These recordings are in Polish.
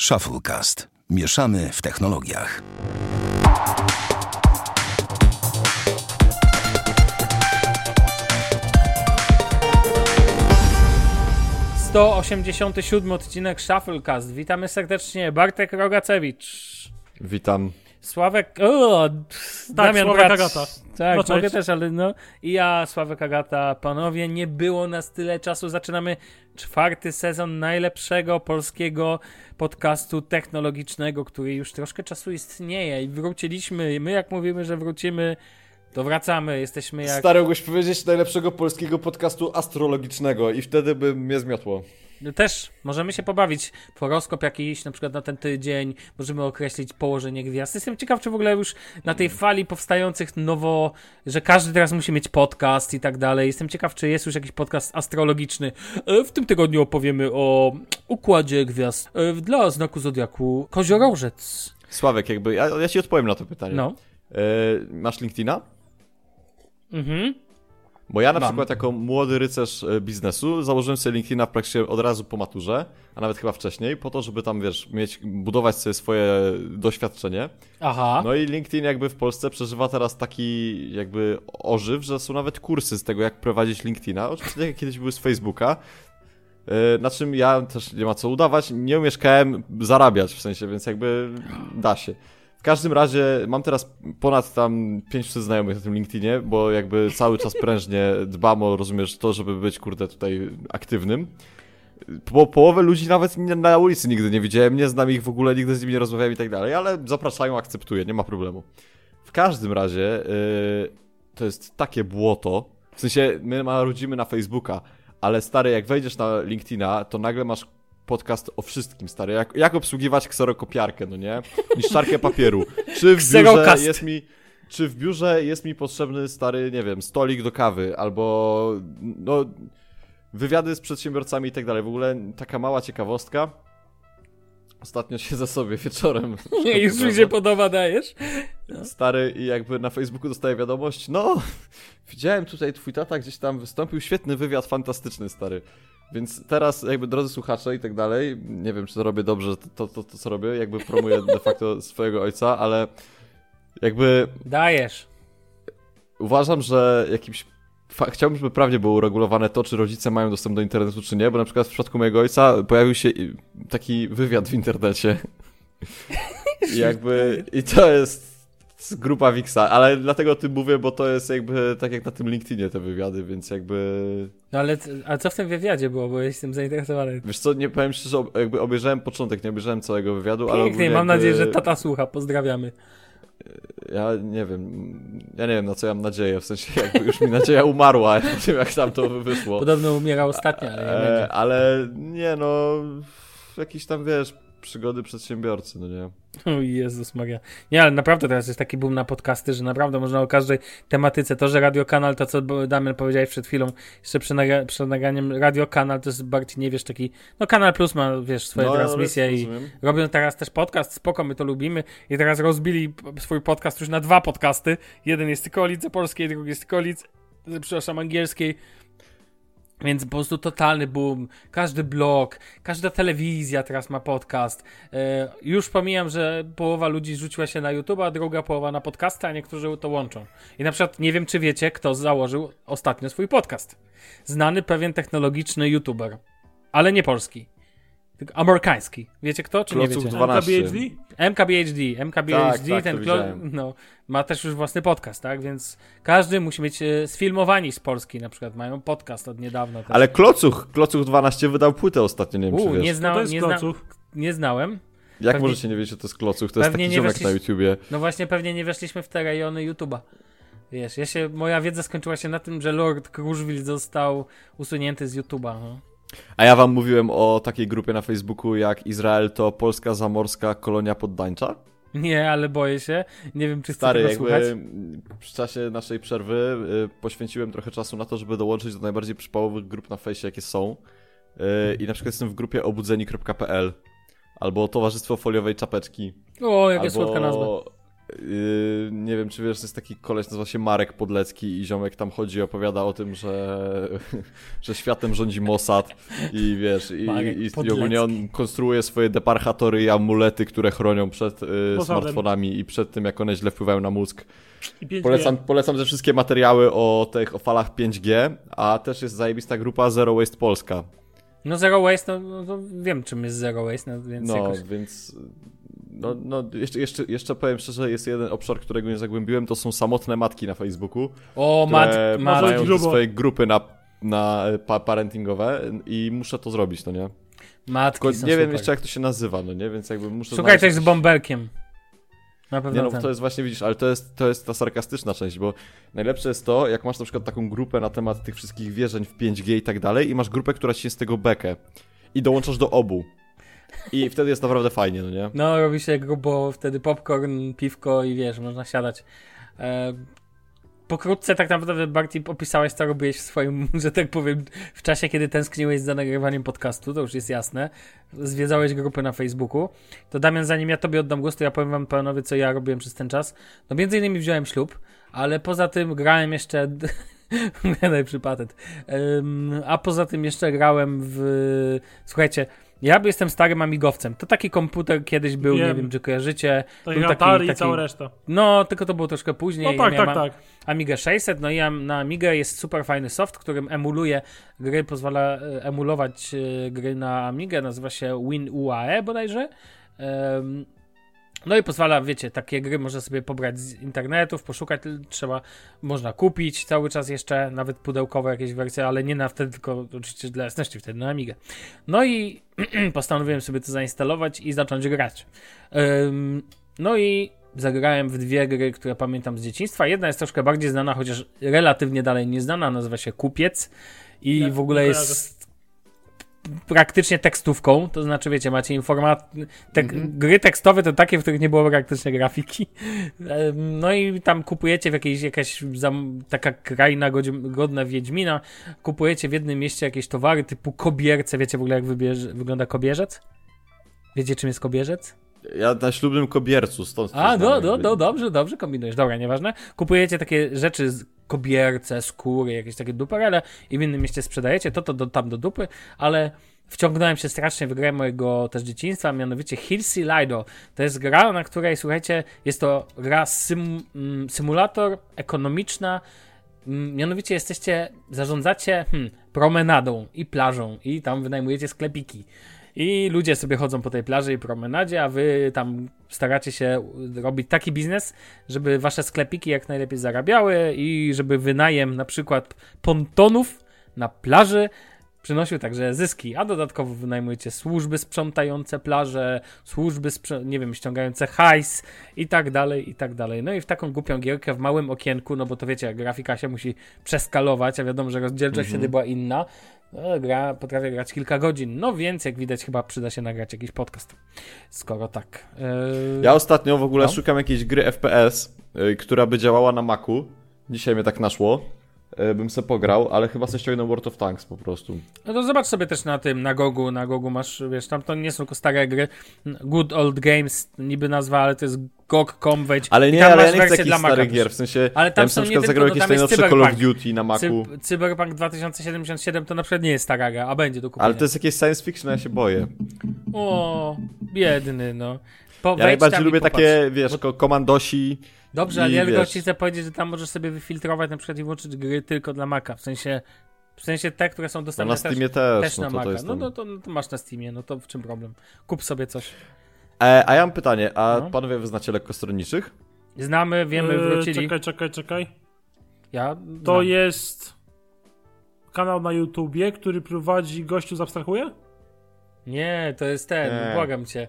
Shufflecast. Mieszamy w technologiach. To 87 odcinek Shufflecast. Witamy serdecznie. Bartek Rogacewicz. Witam. Sławek. O, Damian Sławek Brac. Agata. Tak, No, cześć. mogę też, ale no. I ja, Sławek Agata. Panowie, nie było nas tyle czasu. Zaczynamy czwarty sezon najlepszego polskiego podcastu technologicznego, który już troszkę czasu istnieje. I wróciliśmy. My, jak mówimy, że wrócimy, to wracamy. Jesteśmy jak. Stary, mógłbyś powiedzieć najlepszego polskiego podcastu astrologicznego i wtedy by mnie zmiotło. Też możemy się pobawić. Horoskop jakiś, na przykład na ten tydzień, możemy określić położenie gwiazd. Jestem ciekaw, czy w ogóle już na tej fali powstających nowo, że każdy teraz musi mieć podcast i tak dalej. Jestem ciekaw, czy jest już jakiś podcast astrologiczny. E, W tym tygodniu opowiemy o układzie gwiazd e, dla znaku zodiaku Koziorożec. Sławek, jakby, ja, ja ci odpowiem na to pytanie. No. E, masz LinkedIna? Mhm. Bo ja na Mam. przykład jako młody rycerz e, biznesu założyłem sobie LinkedIna w praktycznie od razu po maturze, a nawet chyba wcześniej, po to, żeby tam, wiesz, mieć, budować sobie swoje doświadczenie. Aha. No i LinkedIn jakby w Polsce przeżywa teraz taki jakby ożyw, że są nawet kursy z tego, jak prowadzić LinkedIna. Oczywiście tak jak kiedyś były z Facebooka. Yy, Na czym ja też nie ma co udawać, nie umieszkałem zarabiać w sensie, więc jakby da się. W każdym razie mam teraz ponad tam 500 znajomych na tym LinkedInie, bo jakby cały czas prężnie dbam o, rozumiesz, to, żeby być, kurde, tutaj aktywnym. Po, połowę ludzi nawet na ulicy nigdy nie widziałem, nie znam ich w ogóle, nigdy z nimi nie rozmawiałem i tak dalej, ale zapraszają, akceptuję, nie ma problemu. W każdym razie yy, to jest takie błoto, w sensie my marudzimy na Facebooka, ale stary, jak wejdziesz na LinkedIna, to nagle masz podcast o wszystkim, stary. Jak, jak obsługiwać kserokopiarkę, no nie? Niszczarkę papieru. Czy w biurze jest mi... Czy w biurze jest mi potrzebny stary, nie wiem, stolik do kawy, albo no wywiady z przedsiębiorcami i tak dalej. W ogóle taka mała ciekawostka. Ostatnio siedzę sobie wieczorem. Już mi się podoba, dajesz? Stary i jakby na Facebooku dostaję wiadomość, no, widziałem tutaj twój tata gdzieś tam wystąpił, świetny wywiad, fantastyczny, stary. Więc teraz jakby drodzy słuchacze i tak dalej, nie wiem czy to robię dobrze, to, to, to, to co robię, jakby promuję de facto swojego ojca, ale jakby Dajesz. uważam, że jakimś. Chciałbym, żeby prawnie było uregulowane to, czy rodzice mają dostęp do internetu, czy nie, bo na przykład w przypadku mojego ojca pojawił się taki wywiad w internecie. I jakby. I to jest grupa Wixa, ale dlatego o tym mówię, bo to jest jakby tak jak na tym LinkedInie te wywiady, więc jakby. No ale, a co w tym wywiadzie było, bo jestem zainteresowany. Wiesz co, nie powiem szczerze, jakby obejrzałem początek, nie obejrzałem całego wywiadu, ale. Pięknie, mam jakby- nadzieję, że tata słucha, pozdrawiamy. Ja nie wiem. Ja nie wiem, na co ja mam nadzieję. W sensie, jakby już mi nadzieja umarła po tym, jak tam to wyszło. Podobno umiera ostatnia, ale nie E, ale nie no, jakieś tam wiesz, przygody przedsiębiorcy, no nie. O Jezus Maria. Nie, ale naprawdę teraz jest taki boom na podcasty, że naprawdę można o każdej tematyce. To, że radiokanal, to co Damian powiedziałeś przed chwilą, jeszcze przed, naga- przed nagraniem, radiokanal to jest bardziej, nie wiesz, taki, no Kanal Plus ma, wiesz, swoje no, transmisje i rozumiem. robią teraz też podcast, spoko, my to lubimy i teraz rozbili swój podcast już na dwa podcasty. Jeden jest tylko o lidze polskiej, drugi jest tylko o lidze, przepraszam, angielskiej. Więc po prostu totalny boom. Każdy blog, każda telewizja teraz ma podcast. E, już pomijam, że połowa ludzi rzuciła się na YouTube, a druga połowa na podcasty, a niektórzy to łączą. I na przykład nie wiem, czy wiecie, kto założył ostatnio swój podcast. Znany pewien technologiczny YouTuber, ale nie polski. Tylko amerykański. Wiecie kto, czy nie wiecie? 12. MKBHD? MKBHD. MKBHD, Tak, tak, ten to klo- widziałem. no, ma też już własny podcast, tak? Więc każdy musi mieć e, sfilmowani z Polski na przykład. Mają podcast od niedawna też. Ale Klocuch, Klocuch 12 wydał płytę ostatnio, nie wiem U, czy wiesz. nie, To zna, jest nie, zna, klocuch. nie znałem. Jak pewnie- możecie nie wiedzieć, że to jest Klocuch? To jest pewnie taki nie ziomek weszliś- na YouTubie. No właśnie, pewnie nie weszliśmy w te rejony YouTube'a. Wiesz, ja się, moja wiedza skończyła się na tym, że Lord Kruszwil został usunięty z YouTube'a. No. A ja wam mówiłem o takiej grupie na Facebooku jak Izrael to polska zamorska kolonia poddańcza? Nie, ale boję się. Nie wiem, czy chcę Stary, tego słuchać. w czasie naszej przerwy y, poświęciłem trochę czasu na to, żeby dołączyć do najbardziej przypałowych grup na fejsie, jakie są. Y, I na przykład jestem w grupie obudzeni.pl albo Towarzystwo Foliowej Czapeczki. O, jaka albo słodka nazwa. Yy, nie wiem, czy wiesz, to jest taki koleś, nazywa się Marek Podlecki i ziomek tam chodzi i opowiada o tym, że, że światem rządzi Mossad i wiesz, i, i, i ogólnie on konstruuje swoje deparchatory i amulety, które chronią przed yy, smartfonami i przed tym, jak one źle wpływają na mózg. I 5G. Polecam, polecam te wszystkie materiały o tych o falach 5G, a też jest zajebista grupa Zero Waste Polska. No Zero Waste, no, no to wiem czym jest Zero Waste, no, więc No, jakoś... więc no, no jeszcze, jeszcze, jeszcze powiem szczerze, jest jeden obszar, którego nie zagłębiłem, to są samotne matki na Facebooku, O, które mat, mają swoje grupy na, na pa parentingowe i muszę to zrobić, no nie? matki Tylko są nie wiem super. jeszcze jak to się nazywa, no nie? Więc jakby muszę Szukaj coś z bąbelkiem. Na pewno Nie no, ten. to jest właśnie, widzisz, ale to jest, to jest ta sarkastyczna część, bo najlepsze jest to, jak masz na przykład taką grupę na temat tych wszystkich wierzeń w 5G i tak dalej i masz grupę, która ci z tego bekę i dołączasz do obu. I wtedy jest naprawdę fajnie, no nie? No, robi się grubo, wtedy popcorn, piwko i wiesz, można siadać. E, pokrótce tak naprawdę bardziej opisałeś, co robiłeś w swoim, że tak powiem, w czasie, kiedy tęskniłeś za nagrywaniem podcastu, to już jest jasne. Zwiedzałeś grupy na Facebooku. To Damian, zanim ja tobie oddam głos, to ja powiem wam panowie, co ja robiłem przez ten czas. No między innymi wziąłem ślub, ale poza tym grałem jeszcze... Najlepszy patent. Ym, a poza tym jeszcze grałem w... Słuchajcie, ja jestem starym amigowcem. To taki komputer kiedyś był, nie Wiem. wiem czy kojarzycie. Tak był taki- Atari i taki- cała reszta. No, tylko to było troszkę później. No Ja tak, miałem tak, am- tak. Amigę 600, no i na Amigę jest super fajny soft, którym emuluje gry, pozwala e, emulować e, gry na Amigę, nazywa się WinUAE bodajże. No i pozwala, wiecie, takie gry można sobie pobrać z internetów, poszukać, trzeba, można kupić cały czas jeszcze, nawet pudełkowe jakieś wersje, ale nie na wtedy, tylko oczywiście dla jasności wtedy na Amigę. No i postanowiłem sobie to zainstalować i zacząć grać. No i zagrałem w dwie gry, które pamiętam z dzieciństwa. Jedna jest troszkę bardziej znana, chociaż relatywnie dalej nieznana, nazywa się Kupiec i Ja w ogóle jest praktycznie tekstówką, to znaczy wiecie, macie informat... Te... Gry tekstowe to takie, w których nie było praktycznie grafiki. No i tam kupujecie w jakiejś jakaś zam... taka kraina godna Wiedźmina, kupujecie w jednym mieście jakieś towary typu kobierce, wiecie w ogóle jak wybierze... wygląda kobierzec? Wiecie czym jest kobierzec? Ja na ślubnym kobiercu, stąd A, no, no, no, dobrze, dobrze kombinujesz. Dobra, nieważne. Kupujecie takie rzeczy z kobierce, skóry, jakieś takie duperele i w innym mieście sprzedajecie, to to do, tam do dupy, ale wciągnąłem się strasznie w grę mojego też dzieciństwa, mianowicie Hilsi Lido. To jest gra, na której, słuchajcie, jest to gra sym, mm, symulator ekonomiczna, Mm, Mianowicie jesteście, zarządzacie hmm, promenadą i plażą i tam wynajmujecie sklepiki. I ludzie sobie chodzą po tej plaży i promenadzie, a wy tam staracie się robić taki biznes, żeby wasze sklepiki jak najlepiej zarabiały i żeby wynajem na przykład pontonów na plaży przynosił także zyski, a dodatkowo wynajmujecie służby sprzątające plaże, służby, nie wiem, ściągające hajs i tak dalej, i tak dalej. No i w taką głupią gierkę w małym okienku, no bo to wiecie, grafika się musi przeskalować, a wiadomo, że rozdzielczość wtedy była inna. No, gra potrafię grać kilka godzin, no więc jak widać chyba przyda się nagrać jakiś podcast, skoro tak. Yy... Ja ostatnio w ogóle No. szukam jakiejś gry FPS, y, która by działała na Macu. Dzisiaj mnie tak naszło. Y, bym se pograł, ale chyba se ściągnął World of Tanks po prostu. No to zobacz sobie też na tym, na Gogu, na Gogu masz, wiesz, tam to nie są tylko stare gry, Good Old Games, niby nazwa, ale to jest GOG.com, wejdź Ale nie, ale ja nie chcę dla starych gier, w sensie Ale tam ja bym są na przykład zagrał jakieś najnowsze Call of. Duty na Macu, Cyb- Cyberpunk 2077 to na przykład nie jest stara gra, a będzie do kupienia. ale to jest jakieś science fiction, ja się boję. O, biedny, no. Po, Ja najbardziej lubię popatrz. takie, wiesz, ko- komandosi. Dobrze, i ale ja tylko ci chcę powiedzieć, że tam możesz sobie wyfiltrować na przykład i włączyć gry tylko dla Maca, w sensie, w sensie te, które są No dostępne na Steamie też, też no na Maca. jest No, no, to, no to masz na Steamie, no to w czym problem? Kup sobie coś. E, a ja mam pytanie, a No. panowie wyznacie lekkostronniczych? Znamy, wiemy, Yy, wrócili. Czekaj, czekaj, czekaj. Ja To znam. jest kanał na YouTubie, który prowadzi gościu z Abstrahuje? Nie, to jest ten, Nie. błagam cię.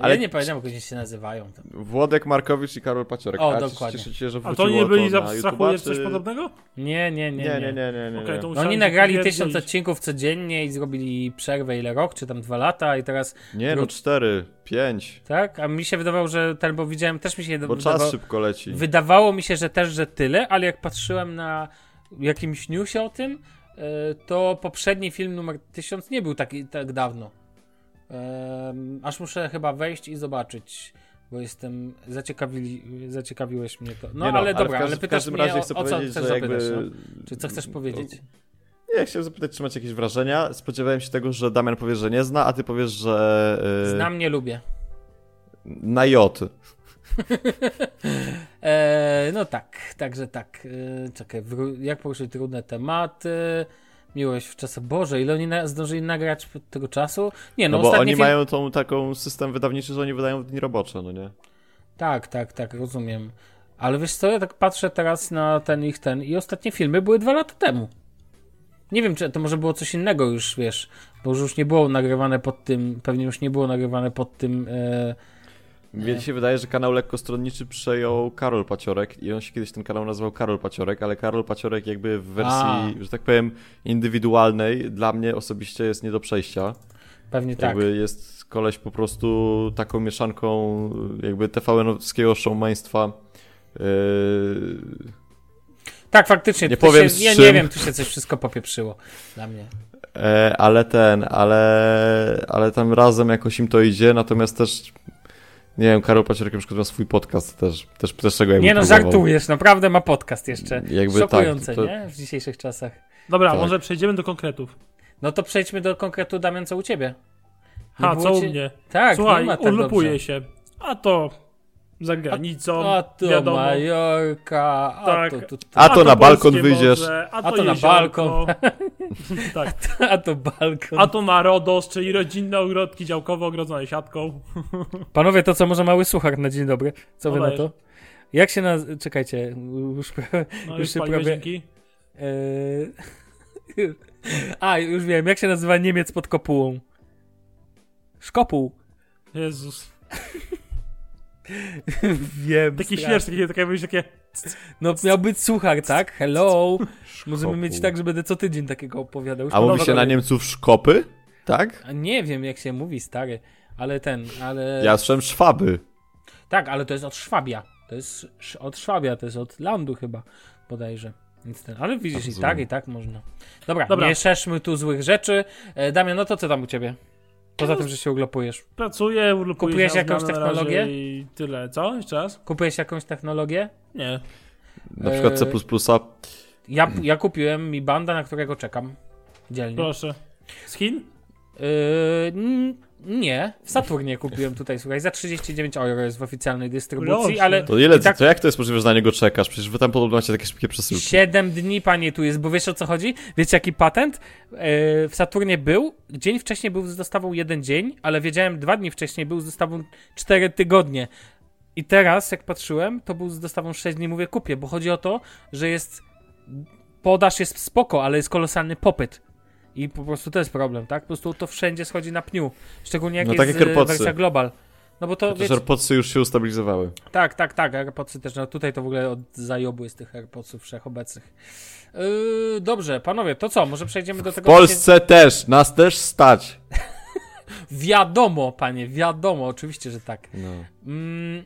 Ale ja nie pamiętam, jak oni się nazywają. Tam. Włodek Markowicz i Karol Paciorek. O, a dokładnie. Cieszycie się, że A to nie byli z na Abstrahuje YouTube'a, coś czy- podobnego? Nie, nie, nie. Nie, nie, nie, nie. nie, to No oni nagrali tysiąc odcinków codziennie i zrobili przerwę ile rok, czy tam dwa lata i teraz, Nie, no cztery, pięć, tak? A mi się wydawało, że ten, bo widziałem, też mi się bo wydawało, czas szybko leci. wydawało mi się, że też, że tyle, ale jak patrzyłem na jakimś newsie o tym, e, to poprzedni film numer 1000 nie był taki tak dawno. Aż muszę chyba wejść i zobaczyć. bo jestem, zaciekawili, zaciekawiłeś mnie to. No Nie ale w dobra, każdym- ale w pytasz każdym mnie razie o, chcę o co powiedzieć, chcesz zapytać, jakby... no? Czy co chcesz powiedzieć? Nie, chciałem zapytać, czy macie jakieś wrażenia. Spodziewałem się tego, że Damian powie, że nie zna, a ty powiesz, że... Yy, Znam, nie lubię. Na J. E, no tak, także tak. E, czekaj, jak poruszyć trudne tematy? Miłość w czasach. Boże, ile oni na- zdążyli nagrać tego czasu? Nie, no, No bo oni film... mają tą taką system wydawniczy, że oni wydają w dni robocze, no nie? Tak, tak, tak, rozumiem. Ale wiesz co, ja tak patrzę teraz na ten ich ten i ostatnie filmy były dwa lata temu. Nie wiem, czy to może było coś innego już, wiesz, bo już nie było nagrywane pod tym, pewnie już nie było nagrywane pod tym, e, Mnie się wydaje, że kanał lekkostronniczy przejął Karol Paciorek i on się kiedyś ten kanał nazywał Karol Paciorek, ale Karol Paciorek jakby w wersji, A. że tak powiem, indywidualnej dla mnie osobiście jest nie do przejścia. pewnie tak. Jakby jest koleś po prostu taką mieszanką jakby TVN-owskiego showmaństwa. Yy, Tak, faktycznie. Nie powiem się, z Ja czym. nie wiem, tu się coś wszystko popieprzyło dla mnie. e, ale ten, ale, ale tam razem jakoś im to idzie, natomiast też nie wiem, Karol Paciorek na przykład ma swój podcast też, też, też czego jakby Nie no, próbował. żartujesz, naprawdę ma podcast jeszcze. Jakby Szokujące, tak, to- nie? W dzisiejszych czasach. Dobra, Tak. może przejdziemy do konkretów. No to przejdźmy do konkretu, Damian, co u ciebie? Nie Ha, co u ci- mnie? Tak, Słuchaj, nie ma tak urlopuję dobrze. się. A to za granicą, A to wiadomo. Majorka, a Tak. to tutaj, A to na balkon wyjdziesz. Morze, a A to, to na balkon. tak. a to balkon. A to na RODOS, czyli rodzinne ogrodki działkowe ogrodzone siatką. Panowie, to co, może mały suchar na dzień dobry? Co wy No na dajesz. to? Jak się naz... Czekajcie, już, prawie- No już już prawie... dzięki. Eee... A, już wiem, jak się nazywa Niemiec pod kopułą? Szkopuł. Jezus. wiem. Taki śmieszny, takie, takie, jakbyś takie... No miał być suchar, tak? Hello. Możemy mieć tak, że będę co tydzień takiego opowiadał. Już A mówi się na. Niemców szkopy? Tak? A Nie wiem, jak się mówi, stary. Ale ten, ale... Ja słyszałem szwaby. Tak, ale to jest od Szwabia. To jest od Szwabia, to jest od Landu chyba, bodajże. Więc ten, ale widzisz, i tak, i tak można. Dobra, Dobra. nie szerzmy tu złych rzeczy. E, Damian, no to co tam u ciebie? Poza tym, że się uglopujesz. Pracuję, urlopuję Kupujesz się, jakąś technologię? I tyle. Co? Jeszcze raz? Kupujesz jakąś technologię? Nie. Na przykład C++. Ja, ja kupiłem mi banda, na którego czekam. Dzielnie. Proszę. Z Chin? Yy, nie, w Saturnie kupiłem tutaj, słuchaj, za 39 euro jest w oficjalnej dystrybucji, Proszę. ale To ile, tak to jak to jest możliwe, że na niego czekasz? Przecież wy tam podobno macie takie szybkie przesyłki. 7 dni, panie, tu jest, bo wiesz o co chodzi? Wiecie jaki patent? Yy, w Saturnie był, dzień wcześniej był z dostawą jeden dzień, ale wiedziałem dwa dni wcześniej był z dostawą 4 tygodnie. I teraz, jak patrzyłem, to był z dostawą 6 dni, mówię, kupię, bo chodzi o to, że jest, podaż jest spoko, ale jest kolosalny popyt. I po prostu to jest problem, tak? Po prostu to wszędzie schodzi na pniu. Szczególnie jak No jest tak jak wersja global. No bo to, wiecie, AirPodsy już się ustabilizowały. tak, tak, tak, AirPodsy też, no tutaj to w ogóle od jest tych AirPodsów wszechobecnych. Yy, dobrze, panowie, to co, może przejdziemy do W tego... się- Polsce też, nas też stać. Wiadomo, panie, wiadomo, oczywiście, że tak. No. Mm,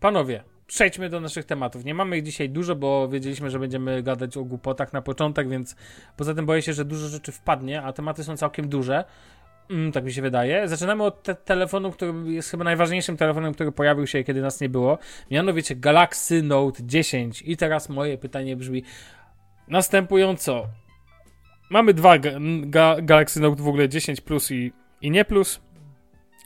panowie, przejdźmy do naszych tematów. Nie mamy ich dzisiaj dużo, bo wiedzieliśmy, że będziemy gadać o głupotach na początek, więc poza tym boję się, że dużo rzeczy wpadnie, a tematy są całkiem duże. Mm, tak mi się wydaje. Zaczynamy od te telefonu, który jest chyba najważniejszym telefonem, który pojawił się, kiedy nas nie było. Mianowicie Galaxy Note 10. I teraz moje pytanie brzmi następująco. Mamy dwa ga ga Galaxy Note w ogóle 10 Plus i, i nie Plus.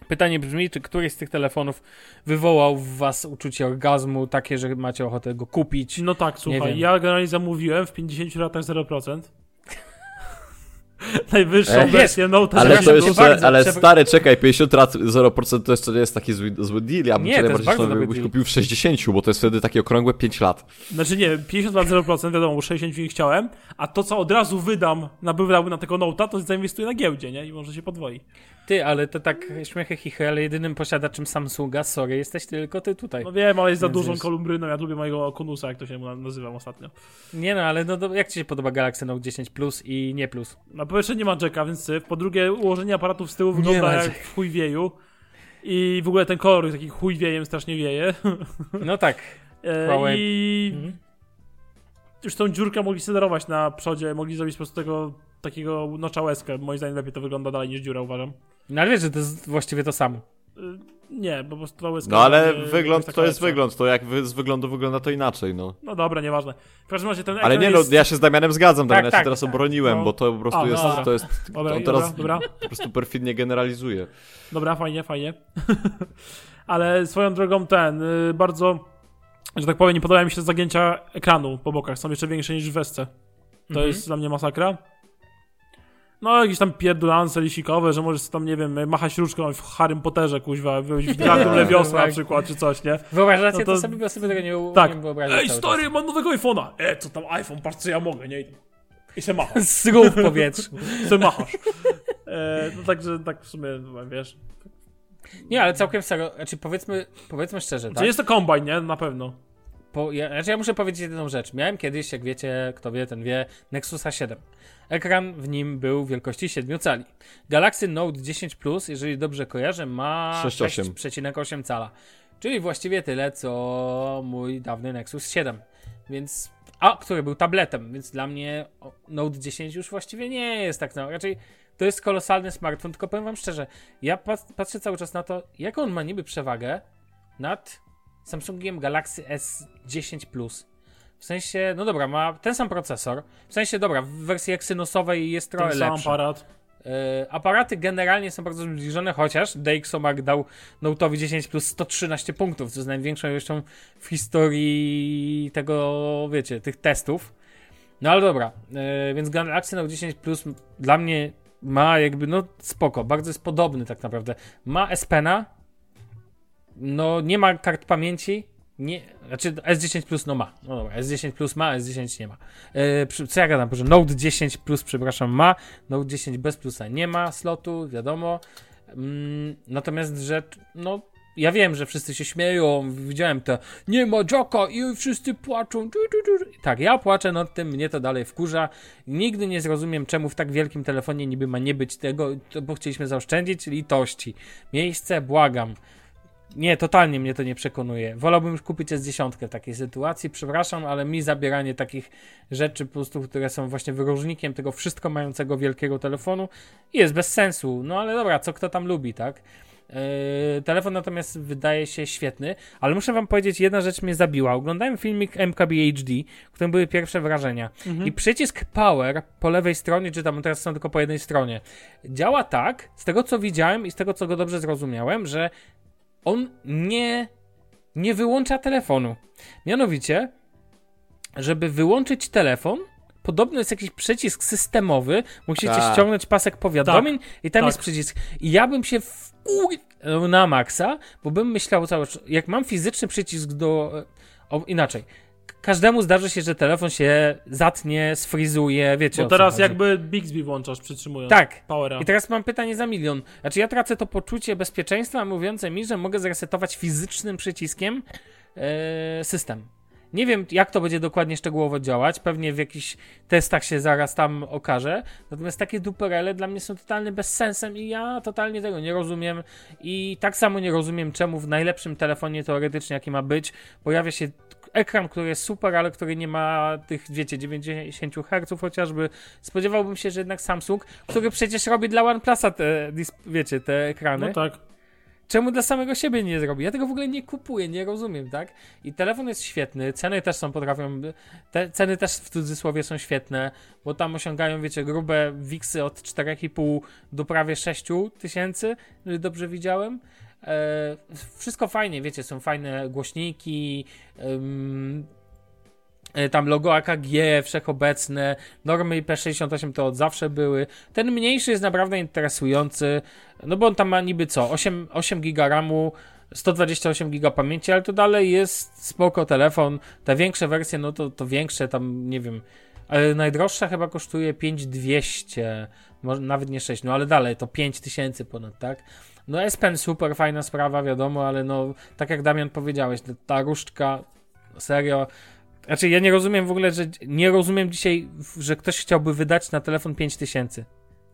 Pytanie brzmi, czy któryś z tych telefonów wywołał w was uczucie orgazmu, takie, że macie ochotę go kupić? No tak, słuchaj, ja generalnie zamówiłem w 50 latach 0%. Najwyższą E, wersję Note Ale to jeszcze, bardzo, ale przepra- stary, czekaj, 50 lat 0% to jeszcze nie jest taki zły, zły deal. Ja bym Nie, cię to jest jakbyś deal. kupił w 60, bo to jest wtedy takie okrągłe 5 lat. Znaczy nie, 50 lat 0%, wiadomo, bo 60 nie chciałem, a to co od razu wydam, na wydałbym na tego Note'a, to zainwestuję na giełdzie, nie? I może się podwoi. Ty, ale to tak śmiechy chichy, ale jedynym posiadaczem Samsunga, sorry, jesteś tylko ty tutaj. No wiem, ale jest za dużą wiesz. kolumbryną, ja lubię mojego Kunusa, jak to się mu nazywam ostatnio. Nie no, ale no, to jak ci się podoba Galaxy Note 10 Plus i nie Plus? No po pierwsze nie ma jacka, więc syf. Po drugie ułożenie aparatów z tyłu wygląda jak w chuj wieju. I w ogóle ten kolor jest taki chuj wiejem, strasznie wieje. No tak. E, Huawei. I Mhm. już tą dziurkę mogli sterować na przodzie, mogli zrobić po prostu tego takiego nocza łezkę. Moim zdaniem lepiej to wygląda dalej niż dziura, uważam. No ale wiesz, że to jest właściwie to samo. Y, Nie, po prostu to No ale jakoś wygląd to jest lepsza. wygląd, to jak wy, z wyglądu wygląda to inaczej, no. No dobra, nieważne. W każdym razie ten Ale nie no, jest... ja się z Damianem zgadzam, Damian, ja tak, się teraz tak. obroniłem, No. bo to po prostu A, no jest, dobra. to jest, Dobra, on teraz dobra. po prostu perfidnie generalizuje. Dobra, fajnie, fajnie. Ale swoją drogą ten, y, bardzo, że tak powiem, nie podobają mi się zagięcia ekranu po bokach. Są jeszcze większe niż w Wesce. To Mhm. jest dla mnie masakra. No, jakieś tam pierdolance lisikowe, że możesz tam, nie wiem, machać różką w Harrym Potterze, kuźwa, w Wingardium Leviosa na Tak. przykład, czy coś, nie? Wyobrażacie No to, to- sobie, bo sobie tego nie umiem Tak. wyobrazić Ej, stary, mam nowego iPhone'a! E, co tam iPhone, patrz co ja mogę, nie? I se machasz, czas. Zrób w powietrzu. se machasz. E, no także, tak w sumie, no, wiesz. Nie, ale całkiem serio, znaczy powiedzmy, powiedzmy szczerze, Czy tak? jest to kombajn, nie? Na pewno. Po, ja, znaczy ja muszę powiedzieć jedną rzecz. Miałem kiedyś, jak wiecie, kto wie, ten wie, Nexusa 7. Ekran w nim był wielkości 7 cali. Galaxy Note 10 Plus, jeżeli dobrze kojarzę, ma 6,8. 6,8 cala. Czyli właściwie tyle, co mój dawny Nexus 7. Więc. A, który był tabletem, więc dla mnie Note 10 już właściwie nie jest tak. No, raczej to jest kolosalny smartfon, tylko powiem wam szczerze, ja pat, patrzę cały czas na to, jaką on ma niby przewagę nad Samsungiem Galaxy S10 Plus. W sensie, no dobra, ma ten sam procesor. W sensie, dobra, w wersji Exynosowej jest trochę Ten sam lepszy. aparat. E, aparaty generalnie są bardzo zbliżone, chociaż DxOMark dał Note'owi 10 plus 113 punktów, co jest największą ilością w historii tego, wiecie, tych testów. No ale dobra, e, więc Galaxy Note 10 Plus dla mnie ma jakby, no spoko, bardzo jest podobny tak naprawdę. Ma S Pena, no nie ma kart pamięci, nie, znaczy S10 Plus no ma, no dobra, S10 Plus ma, S10 nie ma. E, co ja gadam, że Note 10 Plus, przepraszam, ma, Note 10 bez plusa nie ma slotu, wiadomo. Mm, natomiast, że no, ja wiem, że wszyscy się śmieją, widziałem to, nie ma Jacka i wszyscy płaczą. Tak, ja płaczę nad tym, mnie to dalej wkurza. Nigdy nie zrozumiem, czemu w tak wielkim telefonie niby ma nie być tego, bo chcieliśmy zaoszczędzić litości. Miejsce, błagam. Nie, totalnie mnie to nie przekonuje. Wolałbym już kupić S10 w takiej sytuacji. Przepraszam, ale mi zabieranie takich rzeczy, po prostu, które są właśnie wyróżnikiem tego wszystko mającego wielkiego telefonu, jest bez sensu. No ale dobra, co kto tam lubi, tak? Yy, telefon natomiast wydaje się świetny, ale muszę wam powiedzieć, jedna rzecz mnie zabiła. Oglądałem filmik MKBHD, w którym były pierwsze wrażenia. I przycisk Power po lewej stronie, czy tam teraz są tylko po jednej stronie, działa tak, z tego co widziałem i z tego co go dobrze zrozumiałem, że on nie, nie wyłącza telefonu. Mianowicie, żeby wyłączyć telefon, podobno jest jakiś przycisk systemowy, musicie Tak. ściągnąć pasek powiadomień i tam tak. jest przycisk. I ja bym się wkur... na maksa, bo bym myślał cały czas, jak mam fizyczny przycisk do... O, inaczej. Każdemu zdarzy się, że telefon się zatnie, sfrizuje, wiecie Bo teraz jakby Bixby włączasz, przytrzymując. Tak. Powera. I teraz mam pytanie za milion. Znaczy ja tracę to poczucie bezpieczeństwa mówiące mi, że mogę zresetować fizycznym przyciskiem e, system. Nie wiem, jak to będzie dokładnie szczegółowo działać. Pewnie w jakichś testach się zaraz tam okaże. Natomiast takie duperele dla mnie są totalnie bezsensem i ja totalnie tego nie rozumiem. I tak samo nie rozumiem, czemu w najlepszym telefonie teoretycznie, jaki ma być, pojawia się ekran, który jest super, ale który nie ma tych, wiecie, 90 Hz chociażby. Spodziewałbym się, że jednak Samsung, który przecież robi dla OnePlusa te, wiecie, te ekrany, No tak. czemu dla samego siebie nie zrobi? Ja tego w ogóle nie kupuję, nie rozumiem, tak? I telefon jest świetny, ceny też są, potrafią, te ceny też w cudzysłowie są świetne, bo tam osiągają, wiecie, grube wiksy od 4,5 do prawie 6 tysięcy, jeżeli dobrze widziałem. E, wszystko fajnie, wiecie, są fajne głośniki, e, tam logo AKG wszechobecne, normy IP68 to od zawsze były. Ten mniejszy jest naprawdę interesujący, no bo on tam ma niby co, 8, 8 giga RAMu, 128 giga pamięci, ale to dalej jest spoko telefon. Te większe wersje, no to, to większe, tam nie wiem, ale najdroższa chyba kosztuje 5200, może nawet nie 6, no ale dalej to 5000 ponad, tak? No S Pen super, fajna sprawa, wiadomo, ale no, tak jak Damian powiedziałeś, ta- ta różdżka, serio, znaczy ja nie rozumiem w ogóle, że nie rozumiem dzisiaj, że ktoś chciałby wydać na telefon 5000.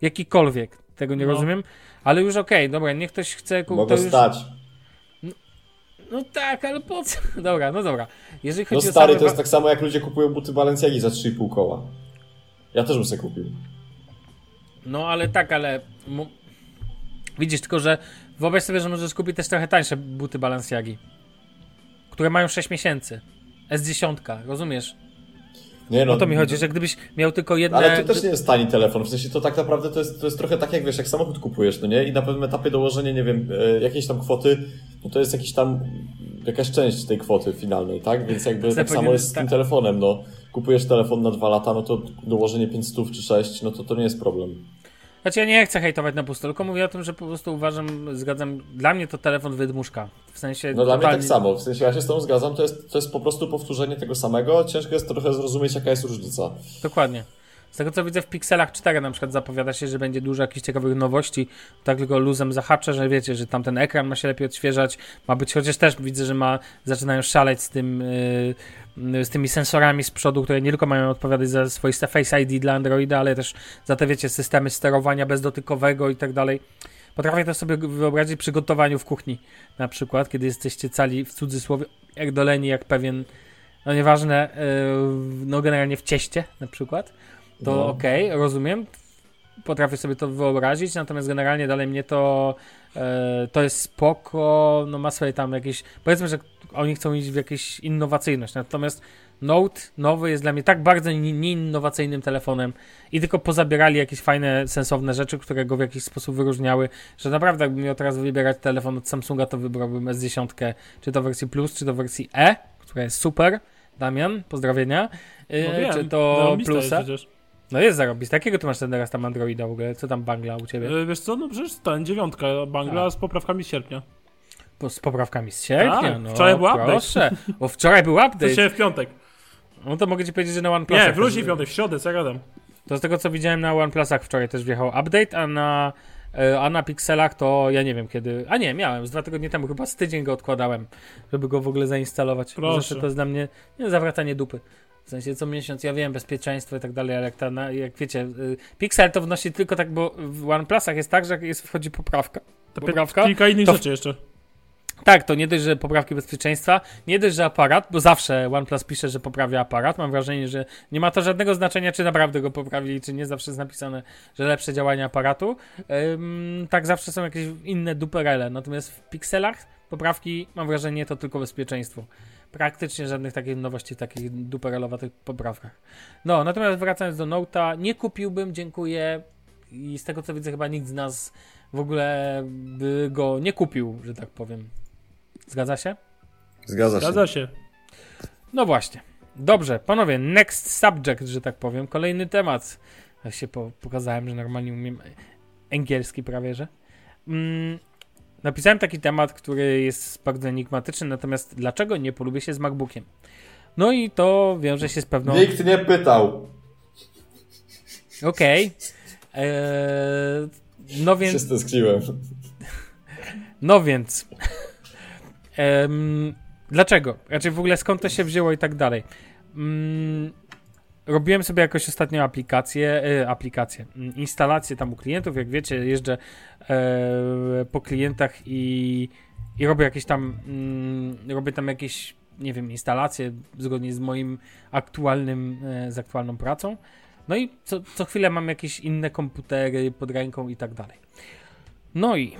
Jakikolwiek, tego nie No. rozumiem, ale już okej, dobra, niech ktoś chce kupić. Mogę już... stać. No tak, ale po co? Dobra, no dobra. Jeżeli No chodzi o stary, same to jest tak samo jak ludzie kupują buty Balenciagi za 3,5 koła. Ja też bym sobie kupił. No ale tak, ale. Widzisz, tylko że Wyobraź sobie, że możesz kupić też trochę tańsze buty Balenciagi, które mają 6 miesięcy. S10, rozumiesz? Nie no, O to mi chodzi, że gdybyś miał tylko jedne... Ale to też nie jest tani telefon, w sensie to tak naprawdę to jest, to jest trochę tak jak wiesz, jak samochód kupujesz, no nie? I na pewnym etapie dołożenie, nie wiem, e, jakiejś tam kwoty, no to jest jakiś tam, jakaś część tej kwoty finalnej, tak? Więc jakby tak samo jest z tym tak. telefonem, no. Kupujesz telefon na dwa lata, no to dołożenie 500 czy 6, no to to nie jest problem. Znaczy ja nie chcę hejtować na pusto, tylko mówię o tym, że po prostu uważam, zgadzam, dla mnie to telefon wydmuszka. W sensie No dla mnie tak samo, w sensie ja się z tą zgadzam, to jest, to jest po prostu powtórzenie tego samego, ciężko jest trochę zrozumieć jaka jest różnica. Dokładnie. Z tego co widzę w Pixelach 4 na przykład zapowiada się, że będzie dużo jakichś ciekawych nowości. Tak tylko luzem zahaczę, że wiecie, że tam ten ekran ma się lepiej odświeżać, ma być, chociaż też widzę, że ma, zaczynają szaleć z tym, yy, z tymi sensorami z przodu, które nie tylko mają odpowiadać za swoiste Face ID dla Androida, ale też za te, wiecie, systemy sterowania bezdotykowego i tak dalej. Potrafię to sobie wyobrazić przy gotowaniu w kuchni, na przykład, kiedy jesteście cali w cudzysłowie, jak doleni, jak pewien, no nieważne, yy, no generalnie w cieście na przykład to No. okej, rozumiem. Potrafię sobie to wyobrazić, natomiast generalnie dalej mnie to e, to jest spoko, no ma swoje tam jakieś, powiedzmy, że oni chcą iść w jakąś innowacyjność, natomiast Note nowy jest dla mnie tak bardzo ni- nieinnowacyjnym telefonem i tylko pozabierali jakieś fajne, sensowne rzeczy, które go w jakiś sposób wyróżniały, że naprawdę jakbym miał teraz wybierać telefon od Samsunga, to wybrałbym S10, czy to wersji Plus, czy to wersji E, która jest super. Damian, pozdrowienia. E, No wiem, czy to zarąbista jest Plusa? przecież. No jest zarobiste. Jakiego ty masz ten teraz tam Androida w ogóle? Co tam bangla u ciebie? E, Wiesz co, no przecież ten, dziewiątka Bangla A. z poprawkami z sierpnia. Po, z poprawkami z sierpnia? Tak, no, wczoraj był update. proszę. Bo wczoraj był To update. się w piątek. No to mogę ci powiedzieć, że na OnePlusach... Nie, w ludzi w piątek, w środę, co gadam. To z tego co widziałem na OnePlusach wczoraj też wjechał update, a na, e, a na Pixelach to ja nie wiem kiedy... A nie, miałem, z dwa tygodnie temu, chyba z tydzień go odkładałem, żeby go w ogóle zainstalować. Proszę. Zresztą to jest dla mnie nie, zawracanie dupy. W sensie co miesiąc, ja wiem, bezpieczeństwo i tak dalej, ale jak, ta, na- jak wiecie, y, Pixel to wnosi tylko tak, bo w OnePlusach jest tak, że jak jest, wchodzi poprawka. To Poprawka? Kilka innych rzeczy jeszcze. Tak, to nie dość, że poprawki bezpieczeństwa, nie dość, że aparat, bo zawsze OnePlus pisze, że poprawia aparat. Mam wrażenie, że nie ma to żadnego znaczenia, czy naprawdę go poprawili, czy nie. Zawsze jest napisane, że lepsze działanie aparatu. Ym, tak, zawsze są jakieś inne duperele. Natomiast w pikselach poprawki, mam wrażenie, to tylko bezpieczeństwo. Praktycznie żadnych takich nowości, takich duperelowatych poprawkach. No, natomiast wracając do Note'a, nie kupiłbym, dziękuję. I z tego co widzę, chyba nikt z nas w ogóle by go nie kupił, że tak powiem. Zgadza się? Zgadza się. Zgadza się. No właśnie. Dobrze, panowie, next subject, że tak powiem. Kolejny temat. Ja się po, pokazałem, że normalnie umiem angielski prawie, że. Mm, napisałem taki temat, który jest bardzo enigmatyczny, natomiast dlaczego nie polubię się z MacBookiem? No i to wiąże się z pewną... Nikt nie pytał. Okej. Eee, no więc... Się stęskniłem. No więc. Dlaczego? Raczej w ogóle skąd to się wzięło i tak dalej. Mm, robiłem sobie jakoś ostatnio aplikację, e, aplikację, mm, instalację tam u klientów. Jak wiecie, jeżdżę e, po klientach i, i robię jakieś tam, mm, robię tam jakieś, nie wiem, instalacje zgodnie z moim aktualnym, e, z aktualną pracą. No i co, co chwilę mam jakieś inne komputery pod ręką i tak dalej. No i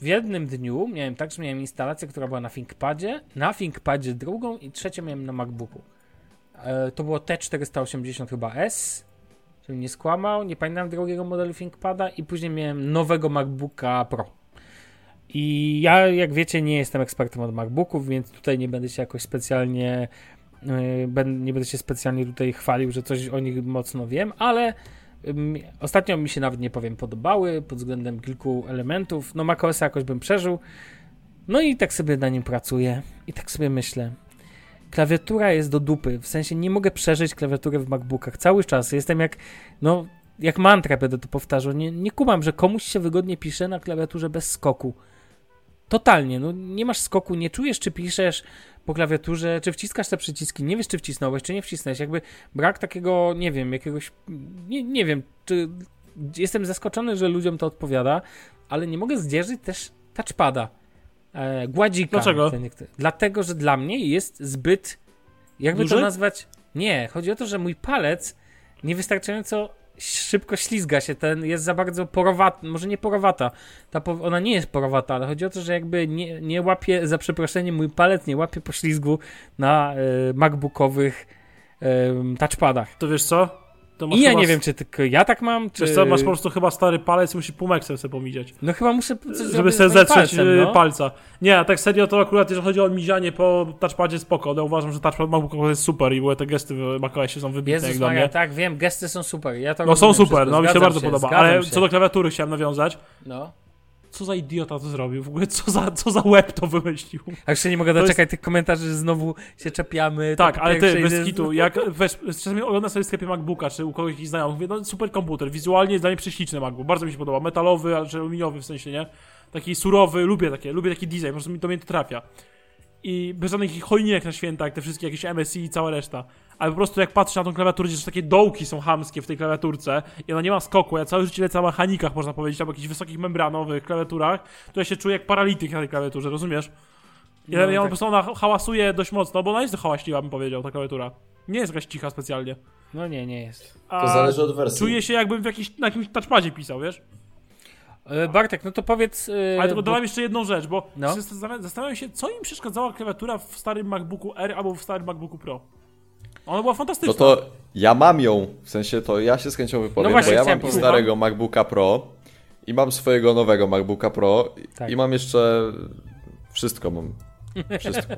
w jednym dniu miałem tak, że miałem instalację, która była na ThinkPadzie, na ThinkPadzie drugą i trzecią miałem na MacBooku. E, To było T480 chyba S, żebym nie skłamał, nie pamiętam drugiego modelu ThinkPada i później miałem nowego MacBooka Pro. I ja, jak wiecie, nie jestem ekspertem od MacBooków, więc tutaj nie będę się jakoś specjalnie e, nie będę się specjalnie tutaj chwalił, że coś o nich mocno wiem, ale Ostatnio mi się nawet nie powiem podobały pod względem kilku elementów. No macOS jakoś bym przeżył. No i tak sobie na nim pracuję i tak sobie myślę. Klawiatura jest do dupy, w sensie nie mogę przeżyć klawiatury w MacBookach cały czas. Jestem jak, no, jak mantrę będę to powtarzał. Nie, nie kumam, że komuś się wygodnie pisze na klawiaturze bez skoku. Totalnie, no nie masz skoku, nie czujesz czy piszesz po klawiaturze, czy wciskasz te przyciski, nie wiesz czy wcisnąłeś, czy nie wcisnąłeś. Jakby brak takiego, nie wiem, jakiegoś, nie, nie wiem, czy jestem zaskoczony, że ludziom to odpowiada, ale nie mogę zdzierżyć też touchpada, e, gładzika. Dlaczego? Dlatego, że dla mnie jest zbyt, jakby Duży? to nazwać, nie, chodzi o to, że mój palec niewystarczająco szybko ślizga się, ten jest za bardzo porowata, może nie porowata, ta po, ona nie jest porowata, ale chodzi o to, że jakby nie, nie łapie, za przeproszeniem, mój palec nie łapie poślizgu na y, MacBookowych y, touchpadach. To wiesz co? To masz I ja nie wiem, czy tylko ja tak mam, czy... Wiesz co, masz po prostu chyba stary palec i musisz półmeksem sobie pomidzieć. No chyba muszę Żeby sobie zetrzeć palcem, y, no. palca. Nie, a tak serio to akurat jeżeli chodzi o mizianie po touchpadzie spoko, ale uważam, że touchpad MacBooka jest super i w ogóle te gesty w macOSie są wybitne jak Jezus Maria, mnie. tak, wiem, gesty są super, ja to No są super, no mi się bardzo podoba, ale się. co do klawiatury chciałem nawiązać. No. Co za idiota to zrobił? W ogóle co za, co za web to wymyślił? A się nie mogę To jest- doczekać tych komentarzy, że znowu się czepiamy. Tak, ale ty, bez że- kitu, jak weź, czasami oglądam sobie w sklepie MacBooka, czy u kogoś jakiś znajomych, mówię, no super komputer, wizualnie jest dla mnie prześliczny MacBook, bardzo mi się podoba, metalowy, ale aluminiowy w sensie, nie? Taki surowy, lubię takie, lubię taki design, po prostu mi to mnie to trafia. I bez żadnych chojniek na święta, jak te wszystkie jakieś MSI i cała reszta. Ale po prostu jak patrzę na tą klawiaturę, gdzie są takie dołki są hamskie w tej klawiaturce i ona nie ma skoku, ja całe życie lecę na mechanikach, można powiedzieć, albo jakichś wysokich membranowych klawiaturach, to ja się czuję jak paralityk na tej klawiaturze, rozumiesz? Ja, No, ja po tak. prostu ona hałasuje dość mocno, bo ona jest hałaśliwa, bym powiedział, ta klawiatura. Nie jest jakaś cicha specjalnie. No nie, nie jest. A To zależy od wersji. Czuję się jakbym w jakiś, na jakimś touchpadzie pisał, wiesz? E, Bartek, no to powiedz... e, Ale tylko bo- dodam jeszcze jedną rzecz, bo No. zastanawiam się, co im przeszkadzała klawiatura w starym MacBooku R albo w starym MacBooku Pro. Ona była fantastyczna. No to ja mam ją, w sensie to ja się z chęcią wypowiem, No właśnie, bo ja mam powiedzieć. starego MacBooka Pro i mam swojego nowego MacBooka Pro Tak. i mam jeszcze wszystko mam. Wszystko.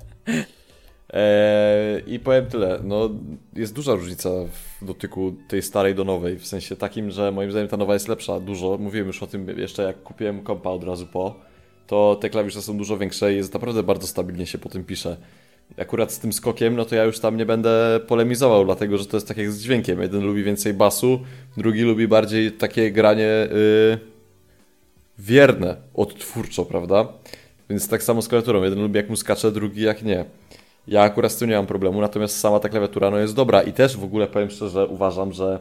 Eee, I powiem tyle, no jest duża różnica w dotyku tej starej do nowej, w sensie takim, że moim zdaniem ta nowa jest lepsza dużo. Mówiłem już o tym jeszcze jak kupiłem kompa od razu po, to te klawisze są dużo większe i jest naprawdę bardzo stabilnie się po tym pisze. Akurat z tym skokiem, no to ja już tam nie będę polemizował, dlatego że to jest tak jak z dźwiękiem. Jeden lubi więcej basu, drugi lubi bardziej takie granie yy, wierne, odtwórczo, prawda? Więc tak samo z klawiaturą. Jeden lubi jak mu skacze, drugi jak nie. Ja akurat z tym nie mam problemu, natomiast sama ta klawiatura no jest dobra i też w ogóle powiem szczerze, uważam, że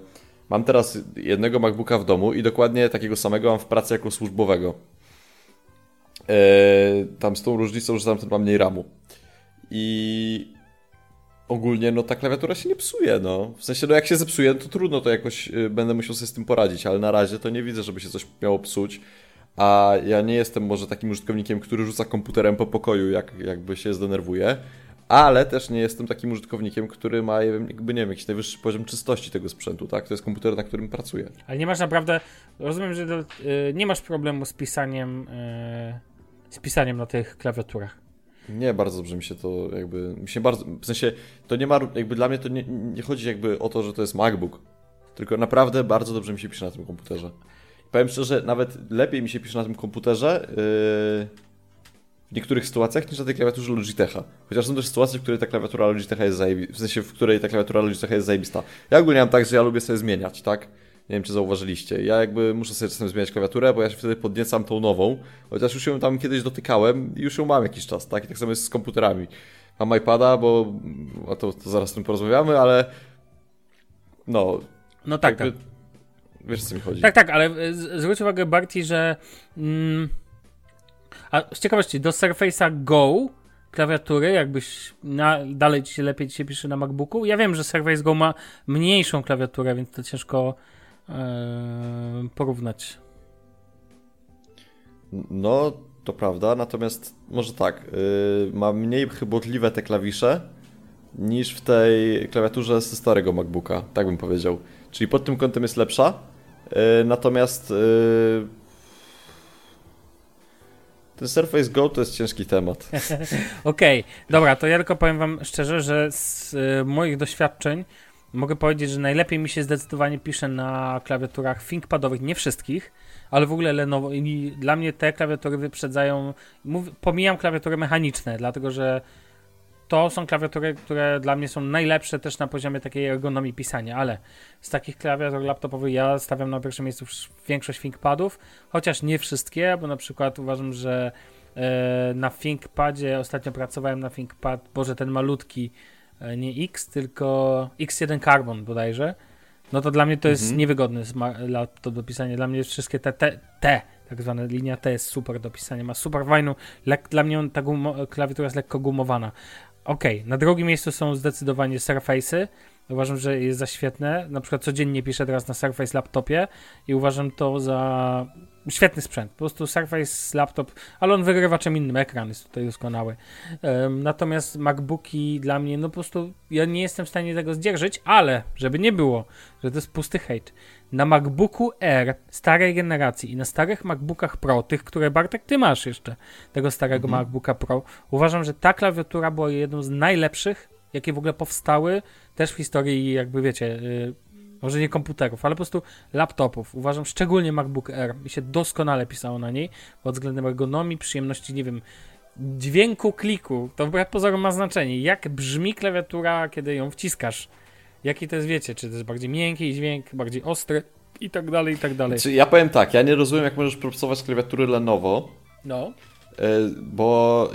mam teraz jednego MacBooka w domu i dokładnie takiego samego mam w pracy jako służbowego. Eee, tam z tą różnicą, że tamten ma mniej ramu. I ogólnie no ta klawiatura się nie psuje, no. W sensie, no jak się zepsuje, to trudno, to jakoś y, będę musiał sobie z tym poradzić, ale na razie to nie widzę, żeby się coś miało psuć. A ja nie jestem może takim użytkownikiem, który rzuca komputerem po pokoju, jak, jakby się zdenerwuje, ale też nie jestem takim użytkownikiem, który ma, jakby nie wiem, jakiś najwyższy poziom czystości tego sprzętu, tak? To jest komputer, na którym pracuję. Ale nie masz naprawdę... Rozumiem, że do, e, nie masz problemu z pisaniem... e, z pisaniem na tych klawiaturach. Nie, bardzo dobrze mi się to jakby, mi się bardzo, w sensie, to nie ma, jakby dla mnie to nie, nie chodzi jakby o to, że to jest MacBook, tylko naprawdę bardzo dobrze mi się pisze na tym komputerze. Powiem szczerze, nawet lepiej mi się pisze na tym komputerze yy, w niektórych sytuacjach niż na tej klawiaturze Logitecha. Chociaż są też sytuacje, w której ta klawiatura Logitecha jest zajebista, w sensie, w której ta klawiatura Logitecha jest zajebista. Ja ogólnie mam tak, że ja lubię sobie zmieniać, tak? Nie wiem, czy zauważyliście. Ja jakby muszę sobie czasem zmieniać klawiaturę, bo ja się wtedy podniecam tą nową, chociaż już ją tam kiedyś dotykałem i już ją mam jakiś czas, tak? I tak samo jest z komputerami. Mam iPada, bo a to, to zaraz o tym porozmawiamy, ale no, No tak, tak. jakby, wiesz o co mi chodzi. Tak, tak, ale e, z- zwróć uwagę Barty, że mm, a z ciekawości, do Surface'a Go klawiatury, jakbyś na, dalej ci się lepiej ci się pisze na MacBooku. Ja wiem, że Surface Go ma mniejszą klawiaturę, więc to ciężko porównać. No, to prawda, natomiast może tak, yy, ma mniej chybotliwe te klawisze niż w tej klawiaturze ze starego MacBooka, tak bym powiedział. Czyli pod tym kątem jest lepsza, yy, natomiast yy, ten Surface Go to jest ciężki temat. Okej, dobra, to ja tylko powiem wam szczerze, że z e, moich doświadczeń mogę powiedzieć, że najlepiej mi się zdecydowanie pisze na klawiaturach ThinkPadowych, nie wszystkich, ale w ogóle Lenovo i dla mnie te klawiatury wyprzedzają, mów, pomijam klawiatury mechaniczne, dlatego że to są klawiatury, które dla mnie są najlepsze też na poziomie takiej ergonomii pisania, ale z takich klawiatur laptopowych ja stawiam na pierwszym miejscu większość ThinkPadów, chociaż nie wszystkie, bo na przykład uważam, że e, na ThinkPadzie ostatnio pracowałem na ThinkPad, boże ten malutki, nie X, tylko X1 Carbon bodajże, no to dla mnie to jest Mhm. niewygodny sma- laptop do pisania. Dla mnie wszystkie te, te, te tak zwane linia T jest super do pisania. Ma super fajną, lek- dla mnie on, ta gumo- klawiatura jest lekko gumowana. Okej, na drugim miejscu są zdecydowanie Surface'y. Uważam, że jest za świetne. Na przykład codziennie piszę teraz na Surface laptopie i uważam to za świetny sprzęt. Po prostu Surface laptop, ale on wygrywa czym innym. Ekran jest tutaj doskonały. Um, natomiast MacBooki dla mnie, no po prostu ja nie jestem w stanie tego zdzierżyć, ale żeby nie było, że to jest pusty hejt. Na MacBooku Air starej generacji i na starych MacBookach Pro, tych, które Bartek ty masz jeszcze, tego starego Mhm. MacBooka Pro, uważam, że ta klawiatura była jedną z najlepszych, jakie w ogóle powstały też w historii, jakby wiecie, yy, może nie komputerów, ale po prostu laptopów. Uważam szczególnie MacBook Air. Mi się doskonale pisało na niej pod względem ergonomii, przyjemności, nie wiem, dźwięku kliku. To wbrew pozorom ma znaczenie. Jak brzmi klawiatura, kiedy ją wciskasz? Jaki to jest, wiecie, czy to jest bardziej miękki dźwięk, bardziej ostry i tak dalej, i tak dalej. Znaczy, ja powiem tak, ja nie rozumiem, jak możesz pracować z klawiatury Lenovo, No. e, bo...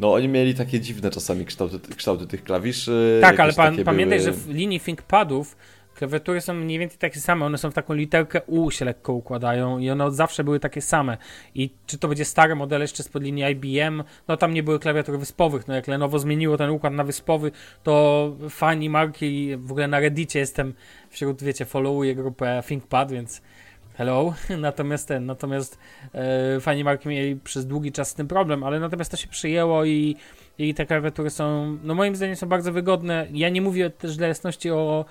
No, oni mieli takie dziwne czasami kształty, kształty tych klawiszy. Tak, ale pan, pamiętaj, były- że w linii ThinkPadów klawiatury są mniej więcej takie same. One są w taką literkę U się lekko układają i one od zawsze były takie same. I czy to będzie stary model jeszcze spod linii IBM, no tam nie były klawiatury wyspowych. No jak Lenovo zmieniło ten układ na wyspowy, to fani marki, w ogóle na Reddicie jestem wśród, wiecie, followuję grupę ThinkPad, więc hello. Natomiast ten, natomiast e, fani marki mieli przez długi czas z tym problem, ale natomiast to się przyjęło i i te klawiatury są, no moim zdaniem są bardzo wygodne. Ja nie mówię też dla jasności o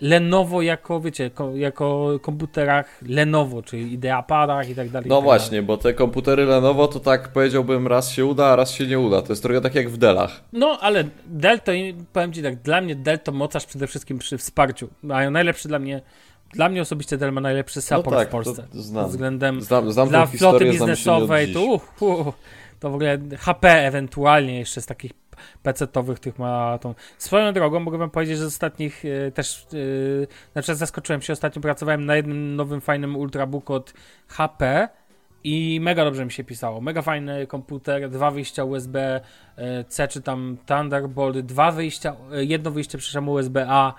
Lenovo jako, wiecie, ko, jako komputerach Lenovo, czyli IdeaPadach i tak dalej. No tak właśnie, bo te komputery Lenovo to tak powiedziałbym raz się uda, a raz się nie uda. To jest trochę tak jak w Dellach. Dalej. No, ale Dell to, powiem Ci tak, dla mnie Dell to mocarz przede wszystkim przy wsparciu. Mają najlepszy dla mnie, dla mnie osobiście Dell ma najlepszy support tak, w Polsce. to znam. Pod względem Znam, znam dla floty znam biznesowej, to, uh, uh, to w ogóle HP ewentualnie jeszcze z takich PC-towych tych ma tą. Swoją drogą mogę wam powiedzieć, że z ostatnich e, też, na przykład zaskoczyłem się, ostatnio pracowałem na jednym nowym fajnym ultrabooku od HP i mega dobrze mi się pisało. Mega fajny komputer, dwa wyjścia USB e, C czy tam Thunderbolt, dwa wyjścia, jedno wyjście przepraszam USB-A.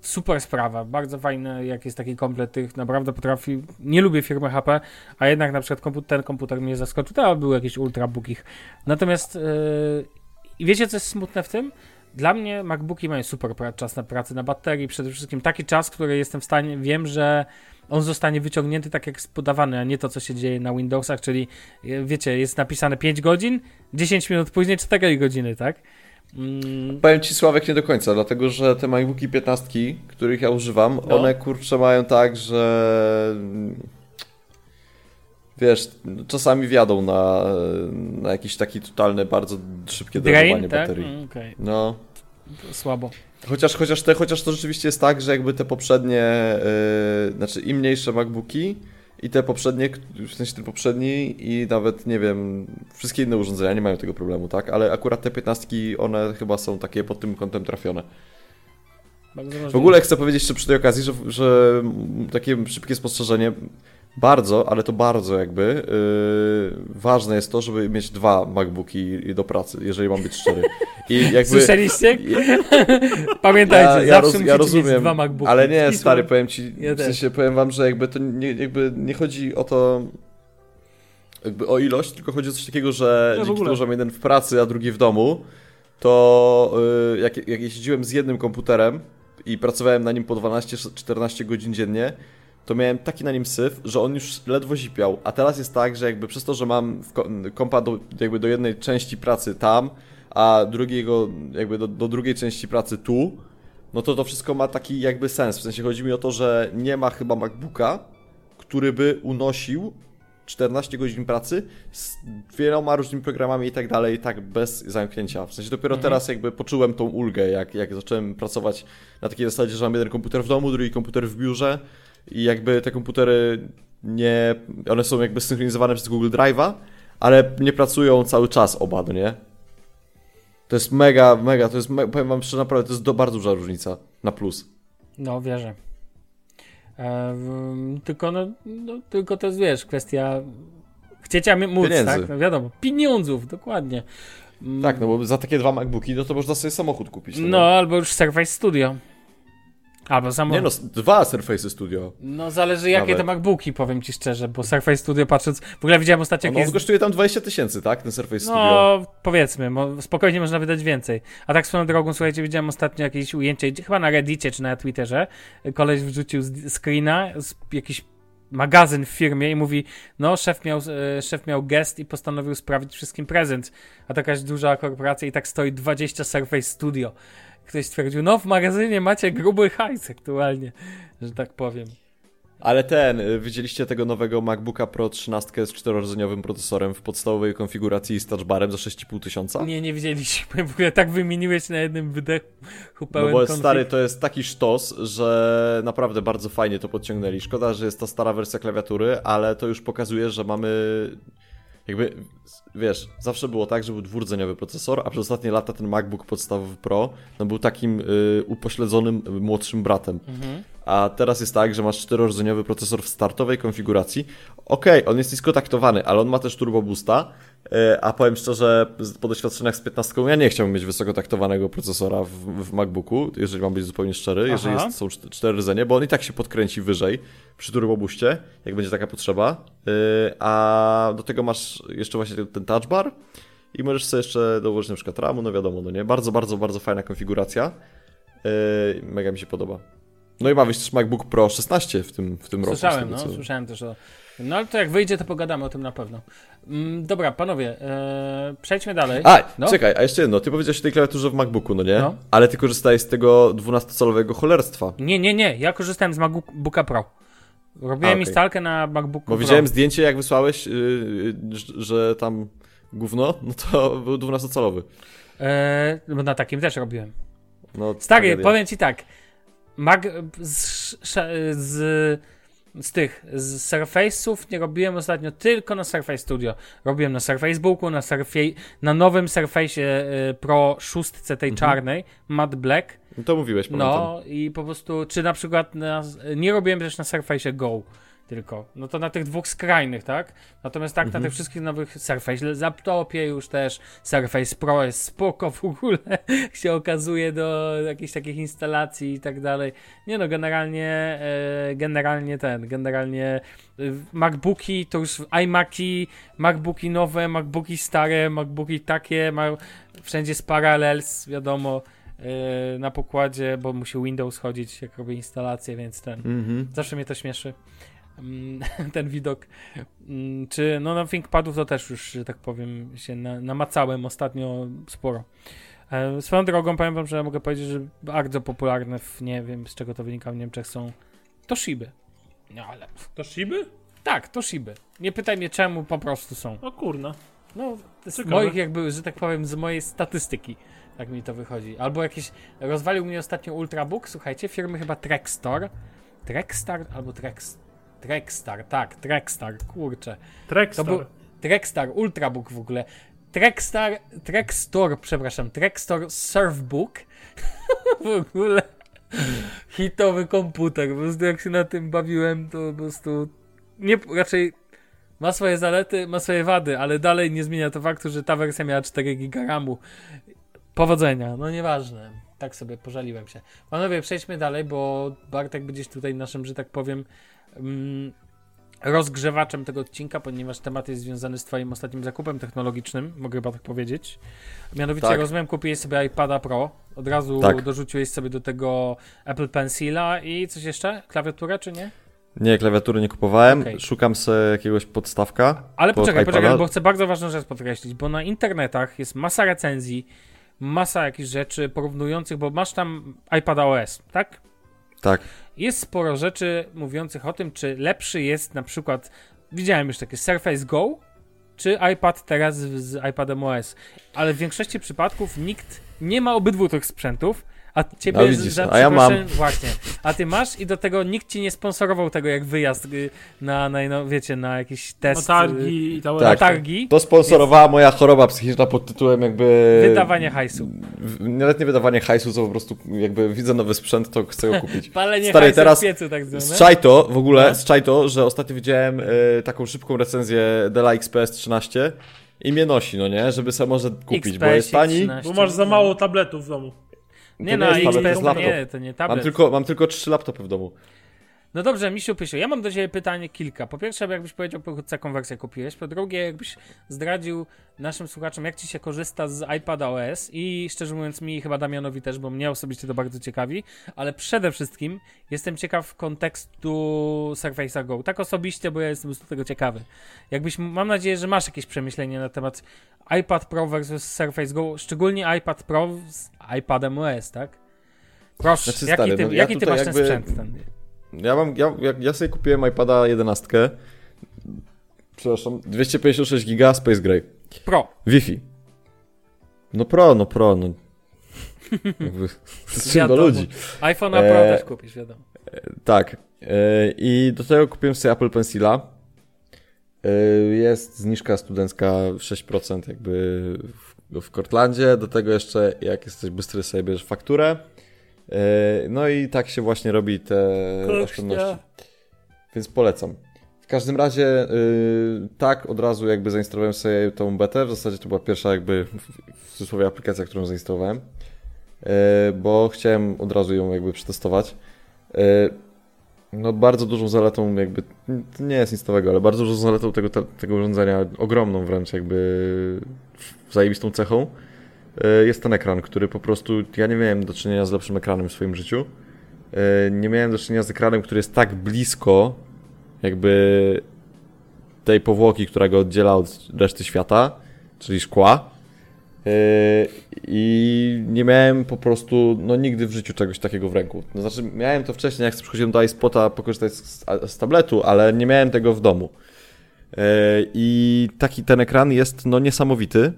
Super sprawa, bardzo fajne, jak jest taki komplet tych, naprawdę potrafi, nie lubię firmy HP, a jednak na przykład komputer, ten komputer mnie zaskoczył, to był jakiś ultrabook ich. Natomiast yy, wiecie co jest smutne w tym? Dla mnie MacBooki mają super czas na pracę na baterii, przede wszystkim taki czas, który jestem w stanie, wiem, że on zostanie wyciągnięty tak jak podawany, a nie to, co się dzieje na Windowsach, czyli yy, wiecie, jest napisane 5 godzin, 10 minut później 4 godziny, tak? Mm, Powiem ci Sławek nie do końca, dlatego że te MacBooki 15, których ja używam, No. one kurczę mają tak, że wiesz, czasami wjadą na, na jakiś taki totalny, bardzo szybkie drain, tak? baterii. Mm, Okej, No, słabo. chociaż, chociaż, te, chociaż to rzeczywiście jest tak, że jakby te poprzednie, yy, znaczy im mniejsze MacBooki i te poprzednie, w sensie ten poprzedni i nawet, nie wiem, wszystkie inne urządzenia nie mają tego problemu, tak? Ale akurat te 15, one chyba są takie pod tym kątem trafione. W ogóle chcę powiedzieć jeszcze przy tej okazji, że, że takie szybkie spostrzeżenie, bardzo, ale to bardzo jakby, yy, ważne jest to, żeby mieć dwa MacBooki do pracy, jeżeli mam być szczery. I jakby... Słyszeliście? Pamiętajcie, Ja, ja, zawsze roz, ja rozumiem, dwa MacBooki. ale nie, stary, powiem ci, Ja w sensie powiem wam, że jakby to nie, jakby nie chodzi o to, jakby o ilość, tylko chodzi o coś takiego, że w dzięki temu, że mam jeden w pracy, a drugi w domu, to yy, jak, jak jeździłem z jednym komputerem i pracowałem na nim po 12-14 godzin dziennie, to miałem taki na nim syf, że on już ledwo zipiał. A teraz jest tak, że jakby przez to, że mam kompa do, jakby do jednej części pracy tam, a drugiego jakby do, do drugiej części pracy tu, no to to wszystko ma taki jakby sens. W sensie chodzi mi o to, że nie ma chyba MacBooka, który by unosił 14 godzin pracy z wieloma różnymi programami i tak dalej, tak bez zamknięcia. W sensie dopiero teraz jakby poczułem tą ulgę, jak, jak zacząłem pracować na takiej zasadzie, że mam jeden komputer w domu, drugi komputer w biurze i jakby te komputery nie, one są jakby synchronizowane przez Google Drive'a, ale nie pracują cały czas oba, no nie? To jest mega, mega, to jest, powiem wam szczerze, naprawdę, to jest do, bardzo duża różnica na plus. No, wierzę. Tylko, no, no, tylko to jest, wiesz, kwestia chcieć móc, Pieniędzy. tak? No wiadomo, pieniądzów, dokładnie. Tak, no bo za takie dwa MacBooki, no to można sobie samochód kupić. No, albo już Surface Studio. Albo samo... Nie no, dwa Surface Studio. No zależy jakie Nawet. to MacBooki, powiem ci szczerze, bo Surface Studio patrząc, w ogóle widziałem ostatnio No, on jest... kosztuje tam 20 tysięcy, tak? Ten Surface Studio. No, powiedzmy, spokojnie można wydać więcej. A tak swoją drogą, słuchajcie, widziałem ostatnio jakieś ujęcie, chyba na Reddicie czy na Twitterze, koleś wrzucił screena z jakiś magazyn w firmie i mówi, no szef miał, e, szef miał gest i postanowił sprawić wszystkim prezent. A to jakaś duża korporacja i tak stoi 20 Surface Studio. Ktoś stwierdził, no w magazynie macie gruby hajs aktualnie, że tak powiem. Ale ten, y, widzieliście tego nowego MacBooka Pro 13 z czterordzeniowym procesorem w podstawowej konfiguracji z touchbarem za 6,5 tysiąca? Nie, nie widzieliśmy, w ogóle tak wymieniłeś na jednym wydechu No pełen bo konfig. stary, to jest taki sztos, że naprawdę bardzo fajnie to podciągnęli. Szkoda, że jest ta stara wersja klawiatury, ale to już pokazuje, że mamy jakby, wiesz, zawsze było tak, że był dwurdzeniowy procesor, a przez ostatnie lata ten MacBook podstawowy Pro no był takim y, upośledzonym y, młodszym bratem. A teraz jest tak, że masz czterordzeniowy procesor w startowej konfiguracji. Okej, on jest niskotaktowany, ale on ma też turbo boosta. y, A powiem szczerze, po doświadczeniach z 15 ja nie chciałbym mieć wysokotaktowanego procesora w, w MacBooku, jeżeli mam być zupełnie szczery, jeżeli Aha. jest, są czt- cztery rdzenie, bo on i tak się podkręci wyżej przy turbo boostie, jak będzie taka potrzeba. Y, A do tego masz jeszcze właśnie ten touch bar i możesz sobie jeszcze dołożyć na przykład RAMu, no wiadomo, no nie? Bardzo, bardzo, bardzo fajna konfiguracja. Y, Mega mi się podoba. No i ma wyjść też MacBook Pro 16 w tym, w tym roku. z Słyszałem, no, co- słyszałem też o. No ale to jak wyjdzie, to pogadamy o tym na pewno. Mm, dobra, panowie, e, przejdźmy dalej. A, No. czekaj, a jeszcze jedno. Ty powiedziałeś o tej klawiaturze w MacBooku, no nie? No. Ale ty korzystałeś z tego 12-calowego cholerstwa. Nie, nie, nie, ja korzystałem z MacBooka Pro. Robiłem okej. instalkę na MacBooku Bo Pro. widziałem zdjęcie, jak wysłałeś, yy, że- tam gówno, no to był 12-calowy. E, bo na takim też robiłem. No, Stary, tragedia. powiem ci tak. Mac z, z, z tych z Surface'ów nie robiłem ostatnio tylko na Surface Studio. Robiłem na Surface Booku, na, Surface, na nowym Surface e, Pro 6 tej czarnej, Matte Black. No to mówiłeś, pamiętam. No i po prostu, czy na przykład na, nie robiłem też na Surface Go tylko. No to na tych dwóch skrajnych, tak? Natomiast tak Mhm. na tych wszystkich nowych Surface laptopie już też Surface Pro jest spoko w ogóle, się okazuje do jakichś takich instalacji i tak dalej. Nie no, generalnie e, generalnie ten, generalnie e, MacBooki to już iMaki, MacBooki nowe, MacBooki stare, MacBooki takie, ma, wszędzie jest Parallels, wiadomo yy, na pokładzie, bo musi Windows chodzić, jak robię instalację, więc ten. Mhm. Zawsze mnie to śmieszy. Mm, ten widok. Mm, Czy no na ThinkPadów to też już, że tak powiem, się na, namacałem ostatnio sporo. E, swoją drogą powiem wam, że mogę powiedzieć, że bardzo popularne w, nie wiem z czego to wynika w Niemczech są Toshiby. No ale To Shiby? tak, Toshiby. Nie pytaj mnie czemu, po prostu są. O kurna. No, z Ciekawe. moich jakby, że tak powiem, z mojej statystyki, tak mi to wychodzi. Albo jakieś, rozwalił mnie ostatnio Ultrabook, słuchajcie, firmy chyba Trextor, Trexstar albo Trex, Trexstar, tak, Trexstar, kurczę. To Trackstar. był Trexstar, Ultrabook w ogóle. Trexstar, Trexstor, przepraszam, Trexstor Surfbook. w ogóle hitowy komputer. Po prostu jak się na tym bawiłem, to po prostu nie, raczej ma swoje zalety, ma swoje wady, ale dalej nie zmienia to faktu, że ta wersja miała 4 giga RAMu. Powodzenia, no nieważne. Tak sobie pożaliłem się. Panowie, przejdźmy dalej, bo Bartek będziesz tutaj naszym, że tak powiem, rozgrzewaczem tego odcinka, ponieważ temat jest związany z twoim ostatnim zakupem technologicznym, mogę chyba tak powiedzieć. Mianowicie Tak. rozumiem, kupiłeś sobie iPada Pro, od razu Tak. dorzuciłeś sobie do tego Apple Pencila i coś jeszcze? Klawiaturę czy nie? Nie, klawiatury nie kupowałem. Okej. Szukam sobie jakiegoś podstawka. Ale pod poczekaj, iPada. poczekaj, bo chcę bardzo ważną rzecz podkreślić, bo na internetach jest masa recenzji, masa jakichś rzeczy porównujących, bo masz tam iPad OS, tak? Tak. Jest sporo rzeczy mówiących o tym, czy lepszy jest na przykład, widziałem już takie Surface Go, czy iPad teraz z, iPadem OS, ale w większości przypadków nikt nie ma obydwu tych sprzętów, a ciebie No widzisz, za a ja mam. Właśnie, a ty masz i do tego nikt ci nie sponsorował tego jak wyjazd y, na, na no, wiecie, na jakiś test. y, targi i całe Tak. targi. To sponsorowała moja choroba psychiczna pod tytułem jakby... Wydawanie hajsu. Nawet nie wydawanie hajsu, co po prostu jakby widzę nowy sprzęt, to chcę go kupić. Palenie Stary, hajsu teraz w piecu tak zwane. Zczaj to, w ogóle, No. zczaj to, że ostatnio widziałem e, taką szybką recenzję Della XPS 13 i mnie nosi, no nie? Żeby sobie może kupić, bo jest XPS tani. 13. Bo masz za mało tabletów w domu. Nie To no, nie jest tablet, to jest to laptop. nie, to nie tablet. Mam tylko, mam tylko trzy laptopy w domu. No dobrze, Misiu Pysiu, ja mam do ciebie pytanie kilka. Po pierwsze, jakbyś powiedział pokrótce, jaką wersję kupiłeś. Po drugie, jakbyś zdradził naszym słuchaczom, jak ci się korzysta z iPada OS i szczerze mówiąc mi chyba Damianowi też, bo mnie osobiście to bardzo ciekawi, ale przede wszystkim jestem ciekaw kontekstu Surface'a Go. Tak osobiście, bo ja jestem prostu tego ciekawy. Jakbyś, mam nadzieję, że masz jakieś przemyślenie na temat iPad Pro versus Surface Go, szczególnie iPad Pro z iPadem OS, tak? Proszę, Znaczy, jaki stary, ty, no ja jaki ty tutaj masz ten sprzęt? Ten? Ja mam, ja, ja, sobie kupiłem iPada 11. Przepraszam, 256 giga Space Gray. Pro. Wi-Fi. No pro, no pro, no. Jakby, z czym do ludzi. iPhone Pro E, też kupisz, wiadomo. Tak. E, I do tego kupiłem sobie Apple Pencila. E, Jest zniżka studencka 6% jakby w, w Cortlandzie. Do tego jeszcze, jak jesteś bystry, sobie bierzesz fakturę. E, No i tak się właśnie robi te Kościa. oszczędności. Więc polecam. W każdym razie, y, tak, od razu jakby zainstalowałem sobie tą betę. W zasadzie to była pierwsza jakby w cudzysłowie aplikacja, którą zainstalowałem. Y, bo chciałem od razu ją jakby przetestować. Y, no bardzo dużą zaletą jakby, to nie jest nic nowego, ale bardzo dużą zaletą tego, te- tego urządzenia, ogromną wręcz jakby zajebistą cechą jest ten ekran, który po prostu, ja nie miałem do czynienia z lepszym ekranem w swoim życiu. Y, Nie miałem do czynienia z ekranem, który jest tak blisko jakby tej powłoki, która go oddziela od reszty świata, czyli szkła. Yy, I nie miałem po prostu, no nigdy w życiu czegoś takiego w ręku. No, znaczy, miałem to wcześniej, jak przychodziłem do iSpota pokorzystać z, z tabletu, ale nie miałem tego w domu. I taki ten ekran jest no niesamowity.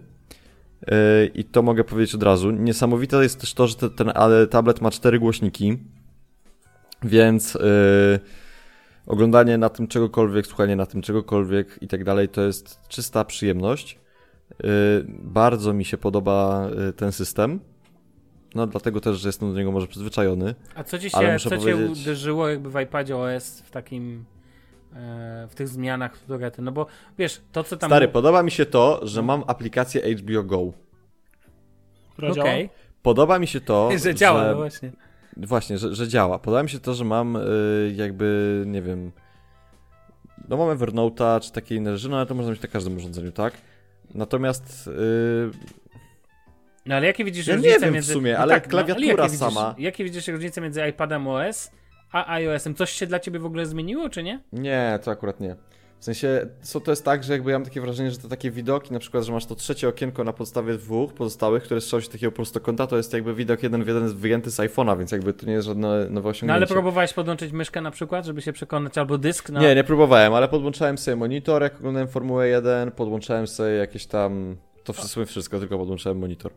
Yy, I to mogę powiedzieć od razu. Niesamowite jest też to, że te, ten tablet ma cztery głośniki, więc yy, oglądanie na tym czegokolwiek, słuchanie na tym czegokolwiek i tak dalej, to jest czysta przyjemność. Yy, Bardzo mi się podoba ten system. No dlatego też, że jestem do niego może przyzwyczajony. A co ci się, co cię powiedzieć- uderzyło jakby w iPadzie OS w takim, w tych zmianach, które ty, no bo wiesz, to co tam... Stary, podoba mi się to, że mam aplikację HBO Go. Która działa? Okej, Podoba mi się to, że działa, no właśnie. Właśnie, że, że działa. Podoba mi się to, że mam y, jakby, nie wiem, no mam Evernote'a czy takie inne rzeczy, no ale to można mieć na każdym urządzeniu, tak? Natomiast y, No ale jakie widzisz Ja nie różnice wiem w między... sumie, no ale tak, klawiatura no, ale jakie sama- Widzisz, jakie widzisz różnice między iPadem OS a iOS-em? Coś się dla ciebie w ogóle zmieniło, czy nie? nie, to akurat nie. W sensie, co to jest tak, że jakby ja mam takie wrażenie, że te takie widoki, na przykład, że masz to trzecie okienko na podstawie dwóch pozostałych, które strzał się takiego prostokąta, to jest jakby widok jeden w jeden wyjęty z iPhone'a, więc jakby to nie jest żadne nowe No osiągnięcie. ale próbowałeś podłączyć myszkę na przykład, żeby się przekonać, albo dysk na... Nie, nie próbowałem, ale podłączałem sobie monitor, jak oglądałem Formułę 1, podłączałem sobie jakieś tam... To wszystko, wszystko tylko podłączałem monitor.